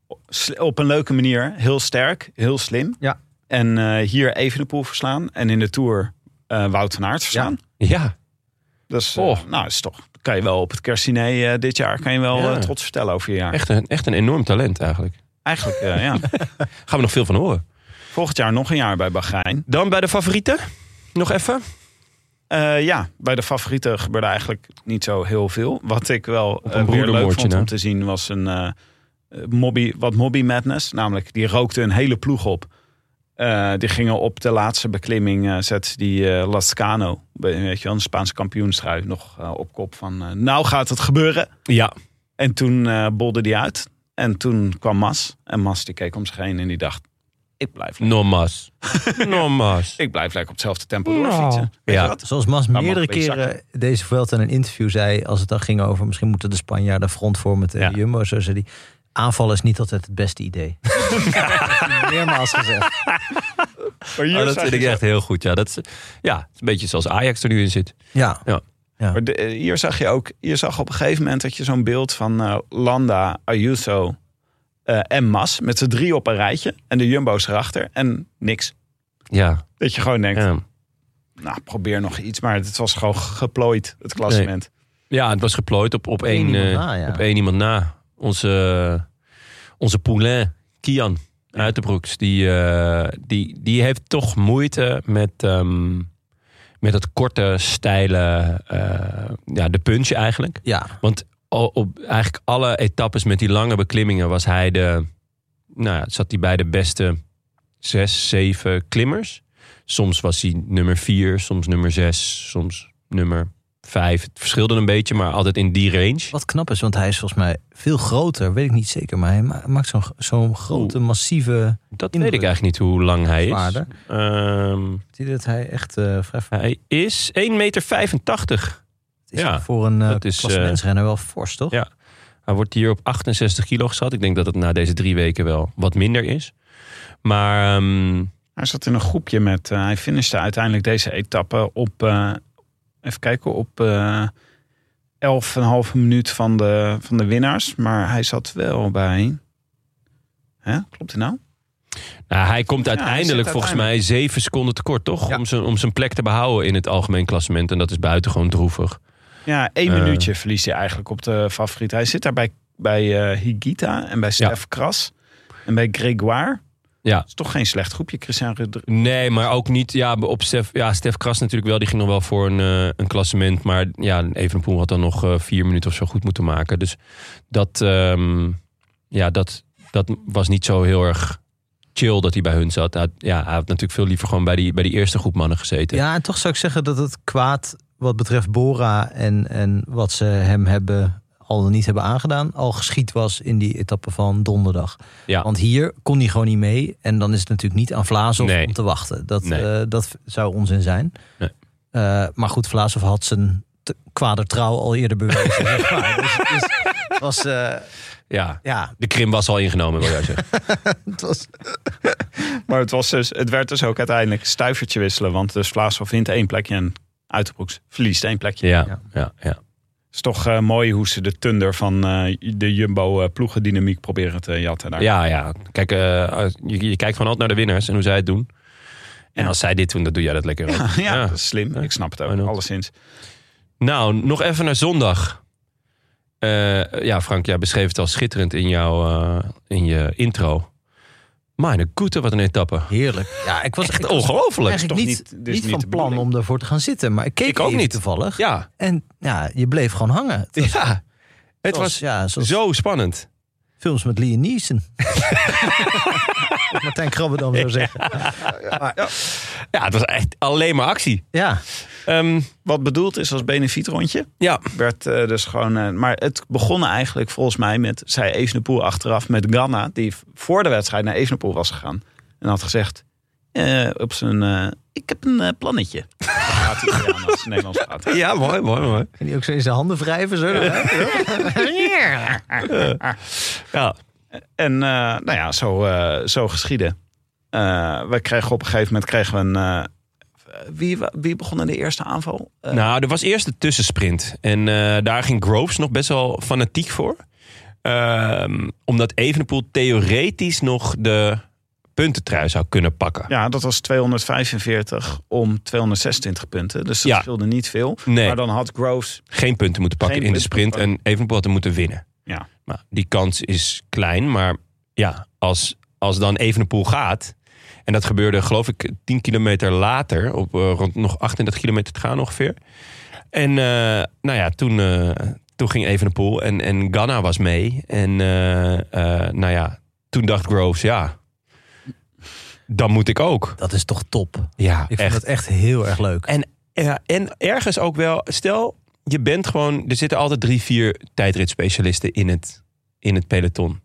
Op een leuke manier. Heel sterk, heel slim. Ja. En eh, hier even de poel verslaan. En in de Tour eh Wout van Aert verslaan. Ja, Dus eh, Oh. nou, is toch, kan je wel op het kerstdiner eh, dit jaar kan je wel Ja. trots vertellen over je jaar. echt een, echt een enorm talent eigenlijk. Eigenlijk, ja. Gaan we nog veel van horen. Volgend jaar nog een jaar bij Bahrein. Dan bij de favorieten. Nog even. Ja, bij de favorieten gebeurde eigenlijk niet zo heel veel. Wat ik wel een eh, weer leuk vond om te zien was een mobby, wat mobby madness. Namelijk, die rookte een hele ploeg op. Eh, die gingen op de laatste beklimming, eh zette die eh Lascano, weet je wel, een Spaanse kampioenstrui, nog eh, op kop van, eh, nou gaat het gebeuren. Ja. En toen eh bolde die uit. En toen kwam Mas. En Mas die keek om zich heen en die dacht, ik blijf, lekker- Normas. Normas. ik blijf lekker op hetzelfde tempo Nou. doorfietsen. Weet Ja. Zoals Mas meerdere keren deze Vuelta in een interview zei... als het dan ging over misschien moeten de Spanjaarden frontvormen tegen Ja. Jumbo. Zo zei hij, aanvallen is niet altijd het beste idee. Meermaals gezegd. Maar hier Oh, dat vind je ik echt heel goed. Ja, dat is, ja, het is een beetje zoals Ajax er nu in zit. Ja, Maar de- eh, hier zag je ook, je zag op een gegeven moment dat je zo'n beeld van eh, Landa, Ayuso eh, en Mas met z'n drie op een rijtje en de Jumbo's erachter en niks. Ja. Dat je gewoon denkt, Ja, nou probeer nog iets, maar het was gewoon geplooid, het klassement. ja het was geplooid op, op, één één, iemand eh, na, ja. op één iemand na. Onze, onze poulain, Kian Uiterbroeks, die, eh, die, die heeft toch moeite met, ehm, met het korte, steile, eh, ja, de punch eigenlijk. ja. Want op eigenlijk alle etappes met die lange beklimmingen was hij de. Nou, ja, zat hij bij de beste zes, zeven klimmers. Soms was hij nummer vier, soms nummer zes, soms nummer vijf. Het verschilde een beetje, maar altijd in die range. Wat knap is, want hij is volgens mij veel groter. Weet ik niet zeker, maar hij ma- maakt zo'n zo'n grote, massieve... Dat Indruk. weet ik eigenlijk niet hoe lang hij is. Zwaarder. Ehm, idee dat hij echt eh vrij... hij is 1,85 meter. Het is Ja, voor een uh, dat is, klassementsrenner wel fors, toch? ja. Hij wordt hier op 68 kilo geschat. Ik denk dat het na deze drie weken wel wat minder is. Maar ehm, Hij zat in een groepje met. eh, hij finishte uiteindelijk deze etappe op. eh, even kijken, op eh 11,5 minuut van de, van de winnaars. Maar hij zat wel bij. Hè? Klopt het nou? nou, hij komt uiteindelijk volgens mij zeven seconden tekort, toch? Ja. Om, zijn, om zijn plek te behouden in het algemeen klassement. En dat is buitengewoon droevig. Ja, één Eh. minuutje verliest hij eigenlijk op de favoriet. Hij zit daar bij, bij eh, Higita en bij Stef Kras en bij Grégoire. Ja. Dat is toch geen slecht groepje, Christian Rudr- Nee, maar ook niet. Ja, op Stef, ja, Stef Kras natuurlijk wel. Die ging nog wel voor een, eh, een klassement. Maar ja, Evenepoel had dan nog eh, vier minuten of zo goed moeten maken. Dus dat, ehm, ja, dat, dat was niet zo heel erg chill dat hij bij hun zat. Hij, ja, hij had natuurlijk veel liever gewoon bij die, bij die eerste groep mannen gezeten. Ja, en toch zou ik zeggen dat het kwaad wat betreft Bora en, en wat ze hem hebben al dan niet hebben aangedaan, al geschied was in die etappe van donderdag. Ja. Want hier kon hij gewoon niet mee. En dan is het natuurlijk niet aan Vlaasov Nee. om te wachten. Dat, Nee. eh, dat zou onzin zijn. Nee. Eh, maar goed, Vlaasov had zijn kwadertrouw al eerder bewezen. zeg maar. Dus, dus was, eh, ja. ja, De krim was al ingenomen, wil jij zeggen. het was Maar het, was dus, het werd dus ook uiteindelijk stuivertje wisselen. Want dus Vlaasov wint één plekje en Uiterbroeks verliest één plekje. Ja, Ja. ja, ja. Het is toch eh, mooi hoe ze de tunder van eh, de Jumbo-ploegendynamiek proberen te jatten. Daar. Ja, ja. Kijk, eh, je, je kijkt gewoon altijd naar de winnaars en hoe zij het doen. En Ja. als zij dit doen, dan doe jij dat lekker ook. ja, Ja. dat is slim. Ik snap het ook, alleszins. Nou, nog even naar zondag. Eh, ja, Frank, jij beschreef het al schitterend in, jouw, eh, in je intro. Mijn goede, wat een etappe. heerlijk. Ja, ik was Echt ik was ongelooflijk. eigenlijk toch niet, niet van plan om ervoor te gaan zitten. Maar ik keek Ik ook niet. toevallig. Ja, En ja, je bleef gewoon hangen. Het was, ja. Het zoals- was ja, zoals zo spannend. films met Liam Neeson. Wat Martijn Krabbe dan zou zeggen. Ja, het was echt alleen maar actie. Ja, Ehm, Wat bedoeld is als benefietrondje. ja, Werd eh, dus gewoon. eh, maar het begon eigenlijk volgens mij met. Zei Evenepoel achteraf met Ganna. Die voor de wedstrijd naar Evenepoel was gegaan. En had gezegd. eh, op zijn. eh, ik heb een plannetje. Hij als Nederlands ja, mooi, mooi, mooi. en die ook zo in zijn handen wrijven. Zo, Ja, En eh, nou ja, zo, eh, zo geschieden. Eh, we kregen op een gegeven moment kregen we een. Wie, wie begon in de eerste aanval? Eh, Nou, er was eerst de tussensprint. En eh, daar ging Groves nog best wel fanatiek voor. Ehm, omdat Evenepoel theoretisch nog de puntentrui zou kunnen pakken. ja, dat was 245 om 226 punten. Dus dat Ja. scheelde niet veel. Nee. Maar dan had Groves. Geen punten moeten pakken in de sprint. En Evenepoel had hem moeten winnen. Ja. Nou, die kans is klein. Maar ja, als, als dan Evenepoel gaat... En dat gebeurde geloof ik 10 kilometer later. Op eh, rond nog 38 kilometer te gaan ongeveer. En eh, nou ja, toen, eh, toen ging Evenepoel en, en Ganna was mee. En nou ja, toen dacht Groves, ja, dan moet ik ook. Dat is toch top. Ja, Ik echt. het echt heel erg leuk. En, ja, en ergens ook wel, stel je bent gewoon, er zitten altijd drie, vier tijdritspecialisten in het, in het peloton.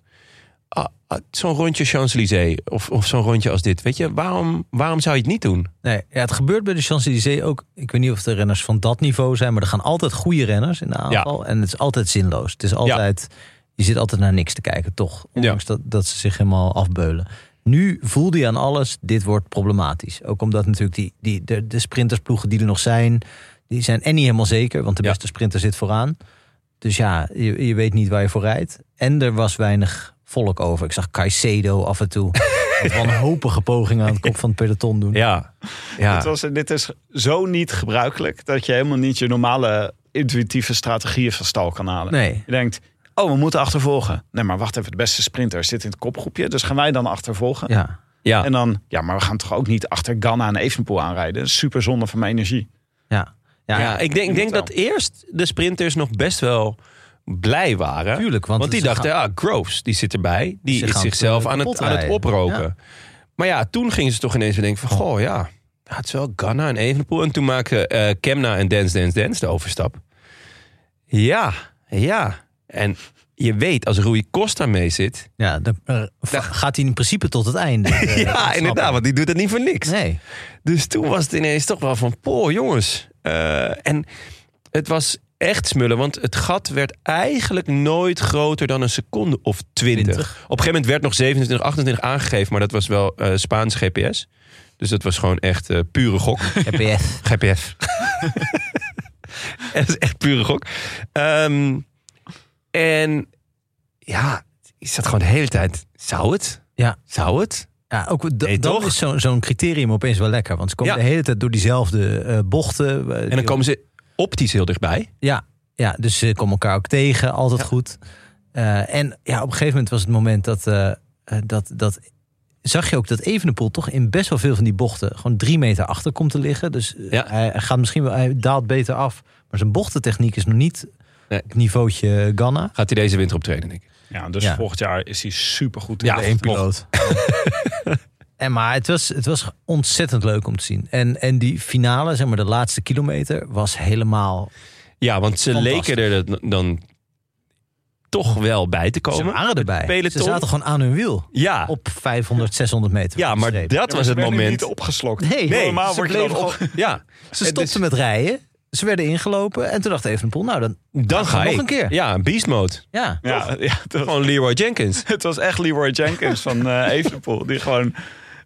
Ah, ah, zo'n rondje Champs-Élysées of, of zo'n rondje als dit, weet je, waarom, waarom zou je het niet doen? Nee, ja, het gebeurt bij de Champs-Élysées ook. Ik weet niet of de renners van dat niveau zijn, maar er gaan altijd goede renners in de aanval. En het is altijd zinloos. Het is altijd, je zit altijd naar niks te kijken, toch? Ondanks dat, dat ze zich helemaal afbeulen. Nu voelde je aan alles, dit wordt problematisch. Ook omdat natuurlijk die, die, de, de sprintersploegen die er nog zijn, die zijn en niet helemaal zeker, want de beste sprinter zit vooraan. Dus ja, je, je weet niet waar je voor rijdt. En er was weinig volk over. Ik zag Caicedo af en toe met wanhopige pogingen aan het kop van het peloton doen. Ja, ja. Het was, dit is zo niet gebruikelijk dat je helemaal niet je normale intuïtieve strategieën van stal kan halen. Nee, Je denkt, oh, we moeten achtervolgen. Nee, maar wacht even, de beste sprinter zit in het kopgroepje. Dus gaan wij dan achtervolgen? ja. ja. En dan, ja, maar we gaan toch ook niet achter Ganna en Evenepoel aanrijden? Super zonde van mijn energie. Ja, ja, Ja, ik denk, ik denk dat eerst de sprinters nog best wel blij waren. tuurlijk. Want, Want die dachten, gaan- ah, Groves, die zit erbij. Die is zichzelf aan eh, het, aan het oproken. Ja. Maar ja, toen gingen ze toch ineens denken van... Goh, ja, het is wel Ganna en Evenepoel. En toen maakten eh Kemna en Dance Dance Dance de overstap. Ja, ja. En je weet, als Rui Costa mee zit... ja, dan eh, gaat hij in principe tot het einde. ja, inderdaad, want die doet het niet voor niks. Nee, Dus toen was het ineens toch wel van, poh jongens. En het was echt smullen. Want het gat werd eigenlijk nooit groter dan een seconde of 20. 20. Op een gegeven moment werd nog 27, 28 aangegeven. Maar dat was wel eh Spaans GPS. Dus dat was gewoon echt eh, pure gok. GPS. GPS. dat is echt pure gok. Ehm, en ja, is dat gewoon de hele tijd... Zou het? Ja. Zou het? Ja, ook Nee, dan toch? is zo'n criterium opeens wel lekker. Want ze komen Ja. de hele tijd door diezelfde eh, bochten. En dan komen ze optisch heel dichtbij. Ja, ja, dus ze komen elkaar ook tegen, altijd Ja. goed. Eh, en ja, op een gegeven moment was het moment dat, eh, eh, dat, dat... Zag je ook dat Evenepoel toch in best wel veel van die bochten... gewoon drie meter achter komt te liggen. Dus Ja. hij, hij gaat misschien wel, hij daalt beter af. Maar zijn bochtentechniek is nog niet Nee. op niveautje Ganna. Gaat hij deze winter optreden, denk ik. Ja, dus Ja. volgend jaar is hij supergoed. Ja, in de één ploeg. En maar het was, het was ontzettend leuk om te zien. En, en die finale, zeg maar de laatste kilometer, was helemaal... Ja, want ze leken er dan- toch wel bij te Ze komen. waren erbij. peloton. Ze zaten gewoon aan hun wiel. Ja, Op 500, 600 meter. ja maar dat was het moment. niet opgeslokt. Nee, Nee, normaal ze word je op- Ja, Ze En stopten dus- met rijden. Ze werden ingelopen. En toen dacht Evenepoel, nou dan... dan ga nog ik. een keer. Ja, beast mode. Ja, Ja, ja was, Gewoon Leroy Jenkins. het was echt Leroy Jenkins van eh Evenepoel. Die gewoon...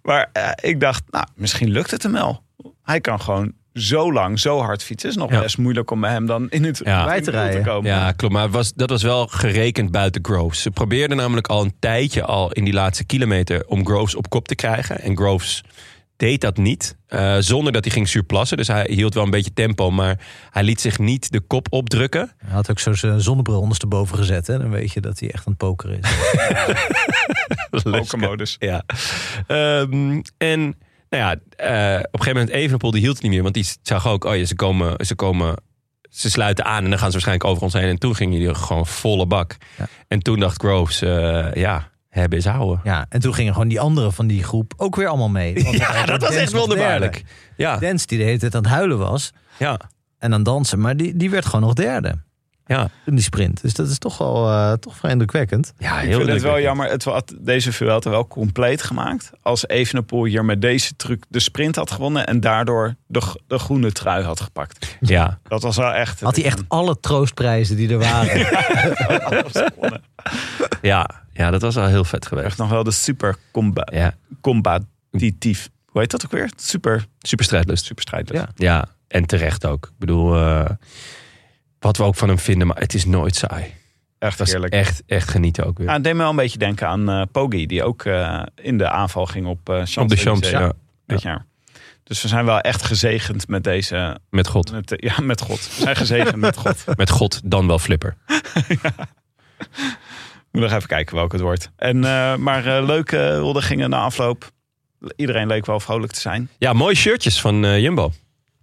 Maar eh, ik dacht, nou, misschien lukt het hem wel. Hij kan gewoon zo lang, zo hard fietsen. Het is nog Ja. best moeilijk om bij hem dan in het Ja. Bij te rijden. komen. Ja, klopt. Maar was, dat was wel gerekend buiten Groves. Ze probeerden namelijk al een tijdje al in die laatste kilometer om Groves op kop te krijgen. En Groves deed dat niet. eh, zonder dat hij ging surplassen. Dus hij hield wel een beetje tempo. Maar hij liet zich niet de kop opdrukken. hij had ook zo zijn zonnebril ondersteboven gezet. Hè? Dan weet je dat hij echt aan het pokeren is. Pokermodus. Ja. Ehm, en nou ja, eh, op een gegeven moment Evenepoel die hield het niet meer. Want die zag ook, oh ja, ze komen, ze komen, ze sluiten aan en dan gaan ze waarschijnlijk over ons heen. En toen ging hij gewoon volle bak. Ja. En toen dacht Groves, eh, ja, hebben is houden. Ja, en toen gingen gewoon die anderen van die groep ook weer allemaal mee. Want Ja, dat was echt wonderbaarlijk. Ja. Dens die de hele tijd aan het huilen was. ja, En aan het dansen. Maar die, die werd gewoon nog derde. ja. In die sprint. Dus dat is toch wel eh, toch vrij indrukwekkend. Ja, Ik heel vind het wel jammer. Het had deze Vuelta wel compleet gemaakt. Als Evenepoel hier met deze truc de sprint had gewonnen. En daardoor de, de groene trui had gepakt. Ja, Dat was wel echt... Had hij echt alle troostprijzen die er waren. ja, ja, dat was al heel vet geweest. Echt nog wel de super comba Ja, combatief. Hoe heet dat ook weer? Super, super strijdlust. super strijdlust. Ja. Ja, en terecht ook. Ik bedoel, eh, wat we ook van hem vinden, maar het is nooit saai. Echt heerlijk. echt, echt genieten ook weer. Ja, het deed me wel een beetje denken aan Poggi. Die ook eh, in de aanval ging op Op de Champs, ja. dit jaar. Dus we zijn wel echt gezegend met deze... Met God. Met, ja, met God. We zijn gezegend met God. Met God, dan wel flipper. Moet nog even kijken welke het wordt. En, eh, maar eh, leuke huldigingen na afloop. Iedereen leek wel vrolijk te zijn. Ja, mooie shirtjes van eh, Jumbo.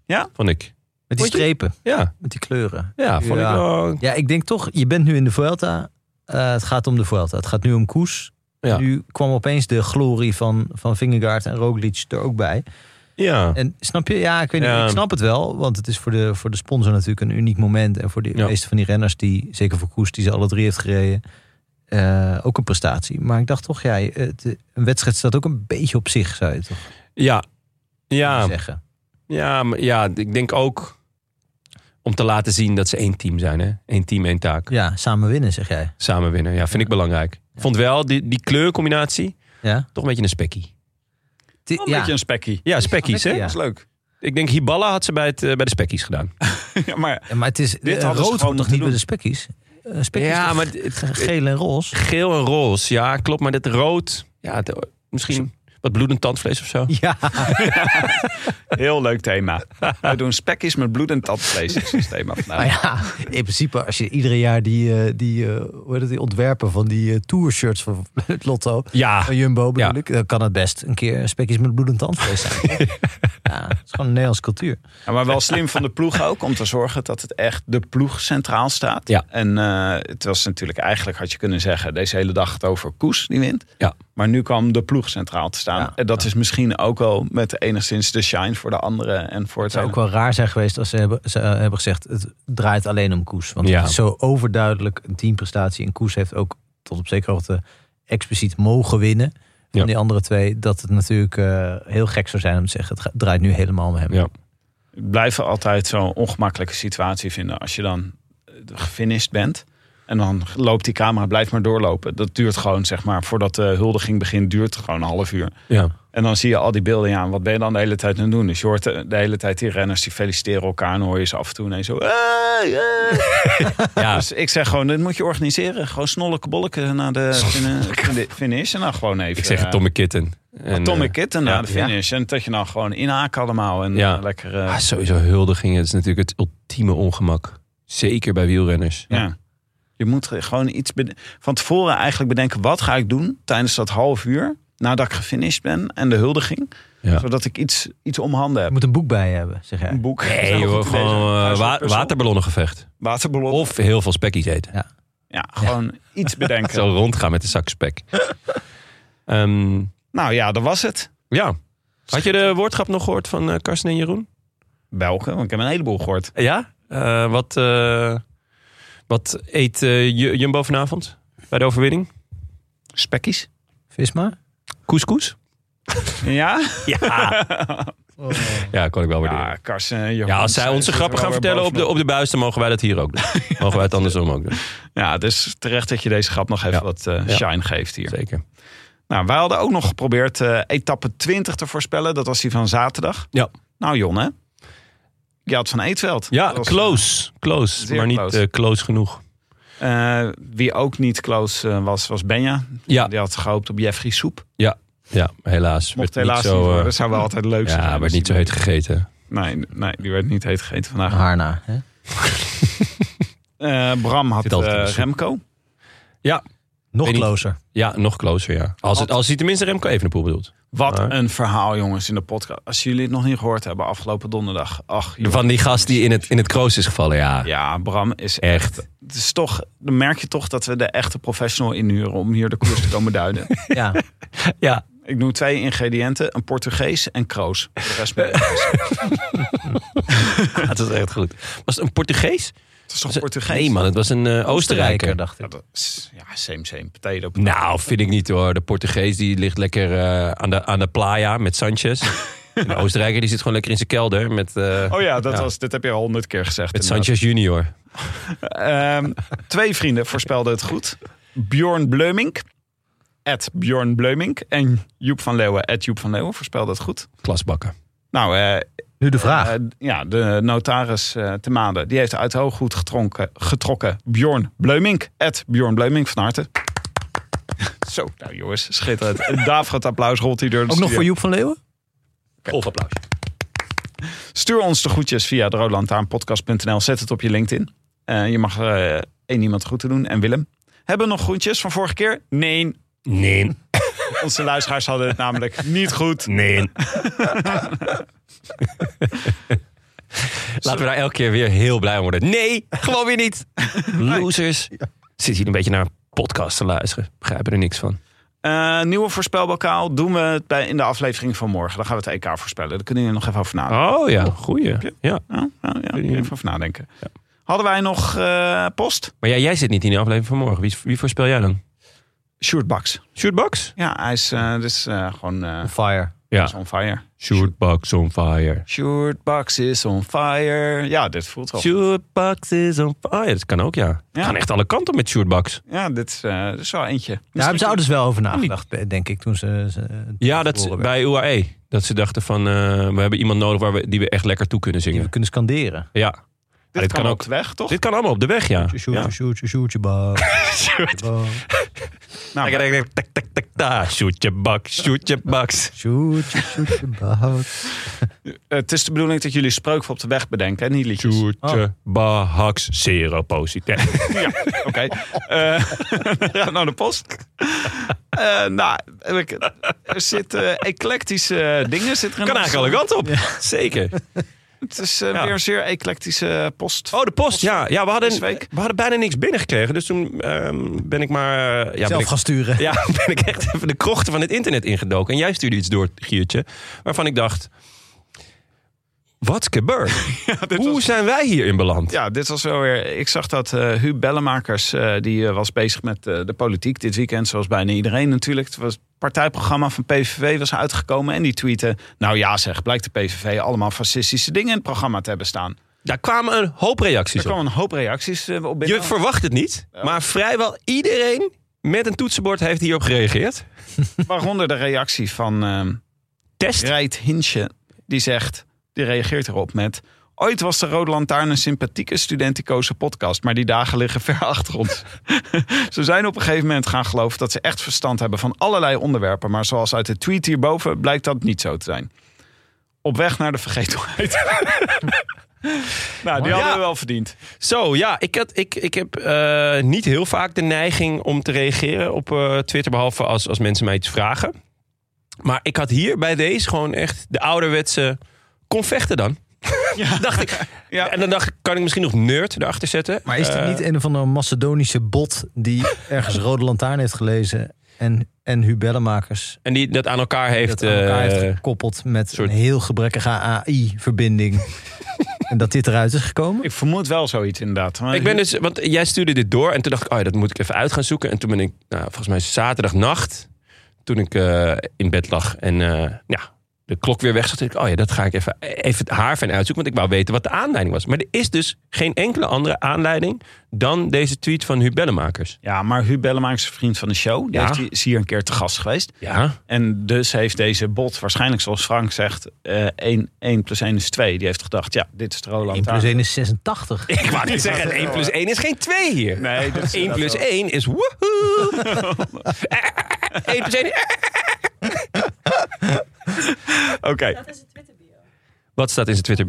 Ja? Vond ik. Met die strepen. Ja, Met die kleuren. ja vond Ja. ik wel. Ja, ik denk toch, je bent nu in de Vuelta. Eh, het gaat om de Vuelta. Het gaat nu om koers. Ja. Nu kwam opeens de glorie van, van Vingegaard en Roglic er ook bij. Ja. En snap je? Ja, ik weet niet. Ja. Ik snap het wel. Want het is voor de, voor de sponsor natuurlijk een uniek moment. En voor de Ja. meeste van die renners, die, zeker voor Koes, die ze alle drie heeft gereden. Eh, ook een prestatie. Maar ik dacht toch, ja, het, een wedstrijd staat ook een beetje op zich, zou je toch Ja. Ja. zeggen. Ja, maar ja, ik denk ook om te laten zien dat ze één team zijn. Hè? Eén team, één taak. Ja, samen winnen, zeg jij. Samen winnen. Ja, vind ik belangrijk. Vond wel die, die kleurcombinatie Ja, toch een beetje een spekkie. Een ja. beetje een spekkie. Ja, spekkies hè? Ja. Dat is leuk. Ik denk Hiballa had ze bij, het, eh, bij de spekkies gedaan. Ja, maar Ja, maar het is Dit eh, rood wordt toch niet bij doen. de spekkies? Eh, Ja, maar het- geel en roze. Geel en roze, ja, klopt. Maar dit rood, ja, het- misschien wat bloedend tandvlees of zo. Ja, heel leuk thema. We doen spekjes met bloed en tandvlees. is het thema vandaag. ja, in principe als je iedere jaar die, eh, die, eh, hoe heet het, die ontwerpen van die eh, tourshirts van het Lotto, Ja, van Jumbo bedoel Ja. ik, dan kan het best een keer spekjes met bloed en tandvlees zijn. ja, het is gewoon een Nederlandse cultuur. Ja, maar wel slim van de ploeg ook om te zorgen dat het echt de ploeg centraal staat. Ja. En eh, het was natuurlijk eigenlijk, had je kunnen zeggen, deze hele dag het over Koes die wint. Ja. Maar nu kwam de ploeg centraal te staan. Ja. En dat is misschien ook wel met enigszins de shine voor de anderen en voor Het het zou ook wel raar zijn geweest als ze hebben, ze eh, hebben gezegd... het draait alleen om Koes. Want Ja. het is zo overduidelijk een teamprestatie. En Koes heeft ook tot op zekere hoogte expliciet mogen winnen... van Ja. die andere twee. Dat het natuurlijk eh, heel gek zou zijn om te zeggen... het draait nu helemaal om hem. Ja. Ik blijf altijd zo'n ongemakkelijke situatie vinden als je dan gefinished bent. En dan loopt die camera, blijft maar doorlopen. Dat duurt gewoon, zeg maar, voordat de huldiging begint, duurt het gewoon een half uur. Ja. En dan zie je al die beelden. Ja, wat ben je dan de hele tijd aan het doen? Dus je hoort de, de hele tijd die renners die feliciteren elkaar. En hoor je ze af en toe ineens zo. "Hey, hey." Ja. Dus ik zeg gewoon, dit moet je organiseren. Gewoon snolleke bolleke naar de fin- fin- finish. En dan gewoon even. Ik zeg eh, Atomic Kitten. En, Atomic eh, Kitten naar ja. de finish. En dat je dan gewoon inhaken allemaal. En Ja. eh, lekker... eh, Ah, sowieso huldigingen. Het is natuurlijk het ultieme ongemak. Zeker bij wielrenners. ja. Je moet gewoon iets van tevoren eigenlijk bedenken. Wat ga ik doen tijdens dat half uur? Nadat ik gefinished ben. En de huldiging. Ja. Zodat ik iets, iets om handen Je heb. moet een boek bij je hebben, zeg jij. Een boek. Nee joh, gewoon eh, wa puzzel. waterballonnengevecht. Waterballon. Of heel veel spekkies eten. Ja, gewoon iets bedenken. Zo rondgaan met een zak spek. Ehm, Nou ja, dat was het. ja. Had je de woordgrap nog gehoord van eh Karsten en Jeroen? Welke? Want ik heb een heleboel gehoord. Ja? Eh, wat, eh, wat eet eh, Ju- Jumbo vanavond bij de overwinning? Spekkies? Visma? Couscous? Ja? Ja. ja, kon ik wel waarderen. Ja, Karsten. Ja, als zij onze grappen gaan vertellen op de, op de buis, dan mogen wij dat hier ook doen. mogen wij het andersom ook doen. Ja, dus terecht dat je deze grap nog even Ja. wat eh, Ja. shine geeft hier. Zeker. Nou, wij hadden ook nog geprobeerd eh, etappe 20 te voorspellen. Dat was die van zaterdag. Ja. Nou, Jon, hè? Je had van Eetveld. Ja, was, close. Close, zeer maar niet close. eh, close genoeg. eh, wie ook niet close eh, was, was Benja. Ja. Die had gehoopt op Jeffrey Soep. Ja, helaas. Mocht Werd helaas niet zo, worden. eh, Dat zou wel altijd leuk zijn. ja, werd niet zo heet gegeten. Nee, nee, die werd niet heet gegeten vandaag. Haarna. Hè? Eh, Bram had de eh. Remco. Nog Weet niet. closer. Ja, nog closer, ja. Als, het, als hij tenminste Remco Evenepoel bedoelt. Wat een verhaal, jongens, in de podcast. Als jullie het nog niet gehoord hebben afgelopen donderdag. Ach, jongens. Van die gast die in het, in het kroos is gevallen, ja. Ja, Bram is Echt. Het is toch, dan merk je toch dat we de echte professional inhuren om hier de koers te komen duiden. Ja. Ja, Ik noem twee ingrediënten: een Portugees en kroos. De rest ben dat is echt goed. Was het een Portugees? Het is toch Portugees? Nee man, het was een eh, Oostenrijker. dacht Ja, ik. dat is- ja, same, same. Potato, potato. Nou, vind ik niet hoor. De Portugees die ligt lekker eh, aan, de, aan de playa met Sanchez. En de Oostenrijker die zit gewoon lekker in zijn kelder met, eh, Oh ja, dat Ja. Was, dit heb je al honderd keer gezegd. met inderdaad. Sanchez junior. Ehm, twee vrienden voorspelden het goed. Bjorn Bleumink, at Bjorn Bleumink. En Joep van Leeuwen, at Joep van Leeuwen, voorspelde het goed. Klasbakken. Nou, eh, Nu de vraag. Eh, ja, de notaris eh te Made, die heeft uit hooggoed getronken, getrokken Bjorn Bleumink. Ed Bjorn Bleumink, van harte. Zo, nou jongens, schitterend. Een daverend applaus rolt hier door de Ook nog voor Joep van Leeuwen? Golf applaus. Stuur ons de groetjes via de roodlantaarnpodcast.nl. Zet het op je LinkedIn. Eh, je mag eh één iemand groeten doen. En Willem. Hebben we nog groetjes van vorige keer? Nee. Nee, Onze luisteraars hadden het namelijk niet goed. nee. Laten we daar elke keer weer heel blij om worden. Nee, gewoon weer niet. Losers. Zit hier een beetje naar een podcast te luisteren. Begrijpen er niks van. Eh, nieuwe voorspelbokaal doen we het bij, in de aflevering van morgen. Dan gaan we het EK voorspellen. Daar kunnen jullie nog even over nadenken. Oh ja, goeie. Ja. Ja, ja, ja, even over nadenken. Hadden wij nog eh, post? Maar ja, jij zit niet in de aflevering van morgen. Wie, wie voorspel jij dan? Sjoerd Baks. Sjoerd Baks? Ja, hij is eh, dus eh, gewoon eh, Fire. Ja. is on fire. Baks on fire. Baks is on fire. Ja, dit voelt wel. Baks is on fire. Dat kan ook, ja. Ja. Het gaan echt alle kanten met Baks. Ja, dit is, eh, dit is wel eentje. Daar hebben ze ouders wel over nagedacht, denk ik, toen ze... ze Ja, dat ze, bij UAE. Dat ze dachten van, eh, we hebben iemand nodig waar we, die we echt lekker toe kunnen Die we zingen. kunnen scanderen. Ja. Dit, dit kan, kan ook weg, toch? Dit kan allemaal op de weg, ja. Shootje, shootje, ba. Ba. Nou, Tak, tak, tak, tak, tak, tak. Sjoerdje Baks, Sjoerdje Baks. Shootje, shootje, ba. eh, het is de bedoeling dat jullie spreukjes op de weg bedenken, hè? niet liedjes. Sjoerdje Baks, zero positief. Ja, oké. Eh, ja, nou de post. Eh, nou, er zitten eclectische dingen. Zit er Kan eigenlijk alle kanten op. Zeker. Het is eh, Ja. weer een zeer eclectische post. Oh, de post. Ja, ja we, hadden, we hadden bijna niks binnengekregen. Dus toen ehm, ben ik maar... eh, ja, ben Zelf ik, gaan sturen. ja, ben ik echt even de krochten van het internet ingedoken. En jij stuurde iets door, Giertje. Waarvan ik dacht... Wat gebeurt? Hoe zijn wij hierin beland? Ja, dit was wel weer. Ik zag dat eh Huub Bellemakers, eh, die was bezig met eh, de politiek dit weekend, zoals bijna iedereen natuurlijk. Het was partijprogramma van PVV was uitgekomen en die tweette. Nou ja, zeg, blijkt de PVV allemaal fascistische dingen in het programma te hebben staan. Daar kwamen een hoop reacties Er op. kwamen een hoop reacties eh, op binnen. Je verwacht het niet, maar vrijwel iedereen met een toetsenbord heeft hierop gereageerd. Waaronder de reactie van ehm Test. Rijt Hinsje. Die zegt, die reageert erop met... Ooit was de Rode Lantaarn een sympathieke studenticoze podcast... maar die dagen liggen ver achter ons. ze zijn op een gegeven moment gaan geloven... dat ze echt verstand hebben van allerlei onderwerpen... maar zoals uit de tweet hierboven blijkt dat niet zo te zijn. Op weg naar de vergetelheid. nou, die Ja. hadden we wel verdiend. Zo, ja, ik, had, ik, ik heb eh, niet heel vaak de neiging om te reageren op eh, Twitter, behalve als, als mensen mij iets vragen. Maar ik had hier bij deze gewoon echt de ouderwetse convechten dan. dacht ik. Ja. En dan dacht ik, kan ik misschien nog nerd erachter zetten. Maar is dit Eh, niet een of andere Macedonische bot die ergens Rode Lantaarn heeft gelezen en, en Hubellenmakers En die dat aan elkaar heeft. dat aan elkaar eh, heeft gekoppeld met soort- een heel gebrekkige AI-verbinding. en dat dit eruit is gekomen? Ik vermoed wel zoiets inderdaad. Maar Ik ben dus, want jij stuurde dit door en toen dacht ik, oh ja, dat moet ik even uit gaan zoeken. En toen ben ik, nou, volgens mij zaterdagnacht, toen ik eh, in bed lag en eh, ja, de klok weer weg zat, dacht ik, oh ja, dat ga ik even, even het haar van uitzoeken, want ik wou weten wat de aanleiding was. Maar er is dus geen enkele andere aanleiding dan deze tweet van Hubellenmakers. Ja, maar Huub Bellemakers is een vriend van de show. Die Ja. heeft hier- is hier een keer te gast geweest. Ja, En dus heeft deze bot waarschijnlijk, zoals Frank zegt, eh 1, 1 plus 1 is 2. Die heeft gedacht, ja, dit is de Roland 1 plus 1 is 86. ik wou niet zeggen, 1 plus 1 is geen 2 hier. Nee, dat is 1 plus inderdaad 1 is woehoe. 1 plus 1 Oké, Dat is een Twitter bio. Wat staat in zijn Twitter?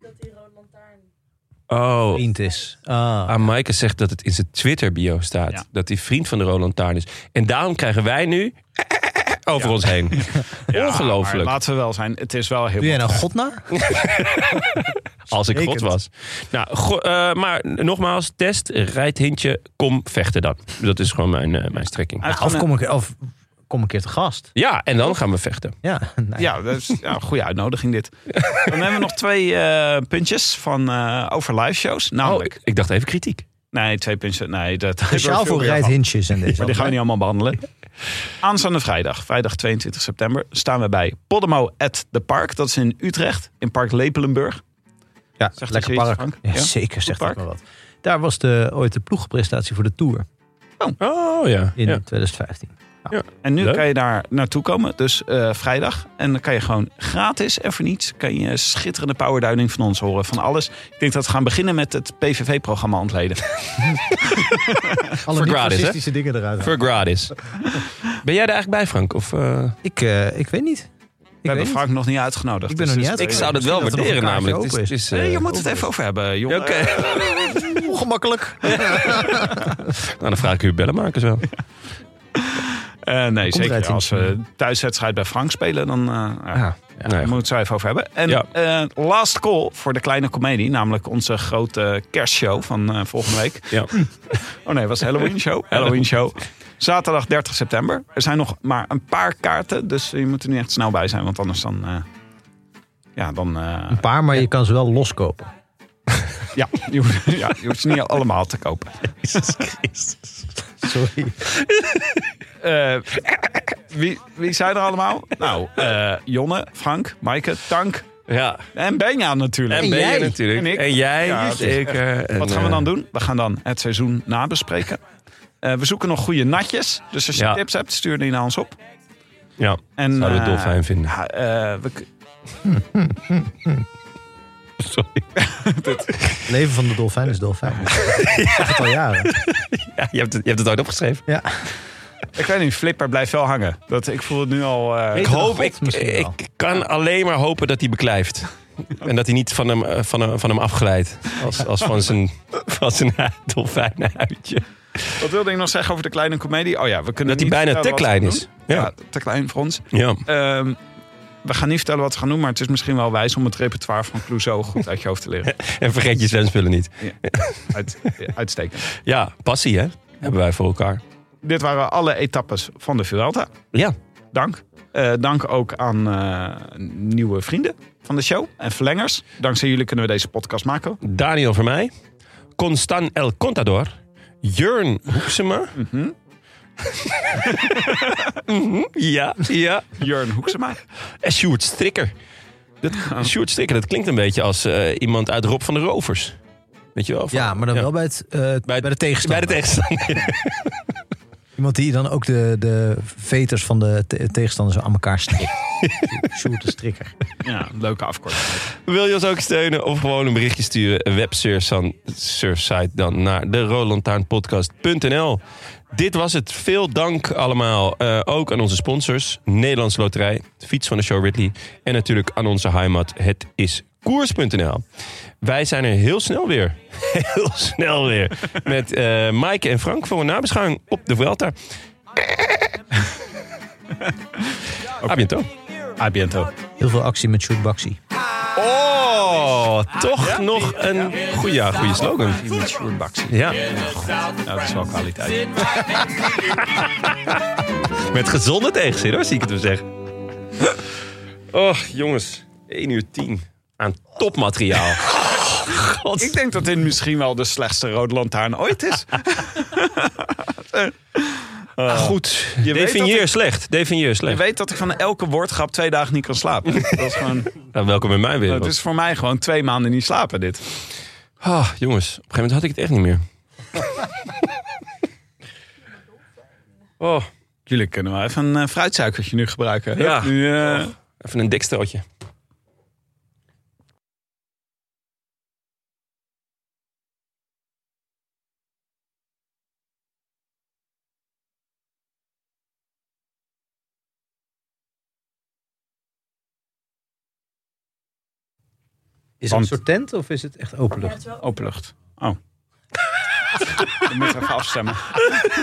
Dat die rode lantaarn. Oh, Vriend is. Ah. Ah, Maaike zegt dat het in zijn Twitter-bio staat. Ja. Dat hij vriend van de Roland Taarn is. En daarom krijgen wij nu over ons heen. Ja, Ongelooflijk. maar laten we wel zijn, het is wel heel... Doe jij nou God na? Als ik God was. Nou, go- eh, maar nogmaals, test, rijd hintje, kom vechten dan. Dat is gewoon mijn, eh, mijn strekking. Of kom ik, of kom een keer te gast? Ja, en dan gaan we vechten. Ja, nou, Ja, dat is ja, een goede uitnodiging dit. Dan hebben we nog twee eh, puntjes van, eh, over live shows. Namelijk, Oh, ik dacht even kritiek. nee, twee puntjes. Nee, dat Speciaal voor veel meer Rijt van. Hintjes en deze. Maar die gaan we niet allemaal behandelen. Aanstaande vrijdag, vrijdag 22 september, staan we bij Podemo at the Park. Dat is in Utrecht, in Park Lepelenburg. Ja, Zegt lekker park. Ja, Ja? Zeker, zegt park. dat maar wat. Daar was de, ooit de ploegpresentatie voor de Tour Oh ja. in ja. 2015. En nu Leuk. kan je daar naartoe komen, dus eh, vrijdag. En dan kan je gewoon gratis en voor niets... kan je schitterende powerduiding van ons horen. Van alles. Ik denk dat we gaan beginnen met het PVV-programma ontleden. Alle Voor gratis, dingen eruit. Voor gratis. Ben jij er eigenlijk bij, Frank? Of, eh? Ik, eh, ik weet niet. Ik, We weet hebben niet. Frank nog niet uitgenodigd. Ik ben dus nog niet het Ik zou dat wel Misschien er waarderen namelijk. Het is, open is. het is, eh, Nee, je moet het even over hebben, jongen. Oké. Ongemakkelijk. Nou, dan vraag ik u bellenmakers wel. Eh, nee, zeker. Als we thuiswedstrijd bij Frank spelen, dan... eh, ja. Moeten we het zo even over hebben. En Ja. eh, last call voor de kleine comedie. Namelijk onze grote kerstshow van eh, volgende week. Ja. Oh nee, het was Halloween show. Halloween show. Zaterdag 30 september. Er zijn nog maar een paar kaarten. Dus je moet er nu echt snel bij zijn. Want anders dan... eh, ja, dan... eh, Een paar, maar je kan ze wel loskopen. Ja, je hoeft, ja, je hoeft ze niet allemaal te kopen. Sorry. Eh, wie, wie zijn er allemaal? Nou, eh, Jonne, Frank, Maaike, Tank ja. en Benja natuurlijk. En ben jij. je natuurlijk. En ik. En jij, Ja, het is zeker. En, Wat gaan we eh, dan doen? We gaan dan het seizoen nabespreken. Eh, we zoeken nog goede natjes. Dus als je Ja. tips hebt, stuur die naar ons op. Ja, En, zouden we het eh, dolfijn vinden. ja, Sorry. Leven van de dolfijn is dolfijn. Ik zeg het al jaren. Ja, je, hebt het, je hebt het ooit opgeschreven. Ja. ik weet niet, Flipper blijft wel hangen. Dat, ik voel het nu al... eh, Ik hoop, God ik, misschien wel. ik kan alleen maar hopen dat hij beklijft. En dat hij niet van hem, eh, van hem, van hem afglijdt. Als, als van zijn, van zijn dolfijnenhuidje. wat wilde ik nog zeggen over de kleine komedie? Oh ja, we kunnen Dat hij niet bijna te vertellen wat we klein is. Ja. Ja, te klein voor ons. Ja. Ehm, we gaan niet vertellen wat we gaan doen, maar het is misschien wel wijs om het repertoire van Clouseau goed uit je hoofd te leren. En vergeet je zwemspullen niet. Uit, uitstekend. Ja, passie hè. Hebben wij voor elkaar. Dit waren alle etappes van de Vuelta. Ja. Dank. Eh, dank ook aan eh, nieuwe vrienden van de show en verlengers. Dankzij jullie kunnen we deze podcast maken. Daniel voor mij. Constan El Contador. Jurn Hoeksema. Mhm, ja, ja. Jurn Hoeksema. En Sjoerd Strikker. Dat, Sjoerd Strikker, dat klinkt een beetje als eh, iemand uit Rob van de Rovers. Weet je wel? van- Ja, maar dan Ja. wel bij, het, eh, bij, de tegenstander. Bij de tegenstander. Iemand die dan ook de, de veters van de te- tegenstander zo aan elkaar strikt. Sjoerd de strikker. Ja, leuke afkorting. Wil je ons ook steunen of gewoon een berichtje sturen? Een websurfsite dan naar de roodlantaarnpodcast.nl. Dit was het. Veel dank allemaal. Eh, ook aan onze sponsors. Nederlands Loterij, de fiets van de show Ridley. En natuurlijk aan onze heimat. Het is koers.nl. Wij zijn er heel snel weer. Heel snel weer. Met eh Maaike en Frank voor een nabeschouwing op de Vuelta. A bientôt. A biento. Heel veel actie met Baxi. Oh, toch nog een goede, goede slogan. Met Baxi. Ja, Ja, dat is wel kwaliteit. met gezonde tegenzin hoor, zie ik het wel zeggen. Oh, jongens. 1 uur 10 aan topmateriaal. God. Ik denk dat dit misschien wel de slechtste rode lantaarn ooit is. Ah, goed. Je weet Definieer ik- slecht. Definieer Je slecht. weet dat ik van elke woordgrap twee dagen niet kan slapen. Dat is gewoon, Nou, welkom in mijn wereld. het is voor mij gewoon twee maanden niet slapen dit. Ah, jongens, op een gegeven moment had ik het echt niet meer. oh, Jullie kunnen wel even een eh, fruitsuikertje nu gebruiken. Ja. Nu, eh, even een dekstrootje. Is het een soort tent of is het echt openlucht? Openlucht. Oh. Je moet even afstemmen.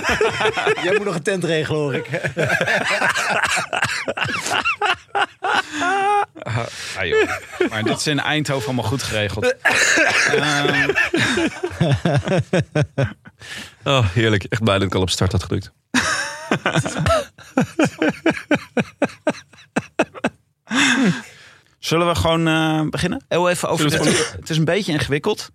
Jij moet nog een tent regelen hoor ik. Ah, joh. Maar dit is in Eindhoven allemaal goed geregeld. Ehm, Oh, heerlijk. Echt blij dat ik al op start had gedrukt. zullen we gewoon eh, beginnen? Heel even over dit- Het is een beetje ingewikkeld.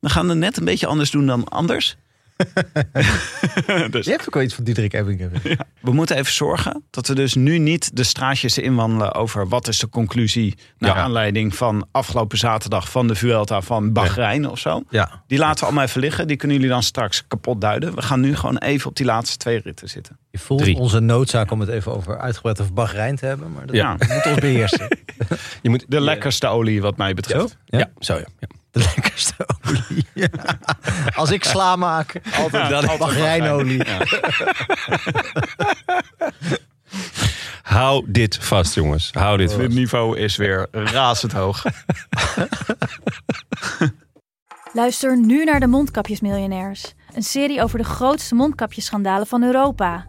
We gaan het net een beetje anders doen dan anders. dus Je hebt ook wel iets van Diederik Ebbingen. we moeten even zorgen dat we dus nu niet de straatjes inwandelen over wat is de conclusie naar Ja. aanleiding van afgelopen zaterdag van de Vuelta van Bahrein of zo. Ja. Die laten we allemaal even liggen. Die kunnen jullie dan straks kapot duiden. We gaan nu gewoon even op die laatste twee ritten zitten. Je voelt Drie. onze noodzaak om het even over uitgebreid over Bahrein te hebben. Maar dat Ja. moeten ons beheersen. Je moet De lekkerste olie wat mij betreft. Ja? Ja, zo ja. De lekkerste olie. Ja. Als ik sla maak, altijd Bahreinolie. Hou dit vast, jongens. Hou dit Het vast. niveau is weer razend hoog. Luister nu naar de Mondkapjesmiljonairs. Een serie over de grootste mondkapjesschandalen van Europa.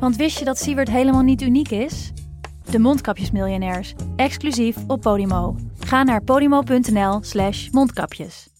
Want wist je dat Siewert helemaal niet uniek is? De Mondkapjesmiljonairs, exclusief op Podimo. Ga naar podimo.nl slash mondkapjes.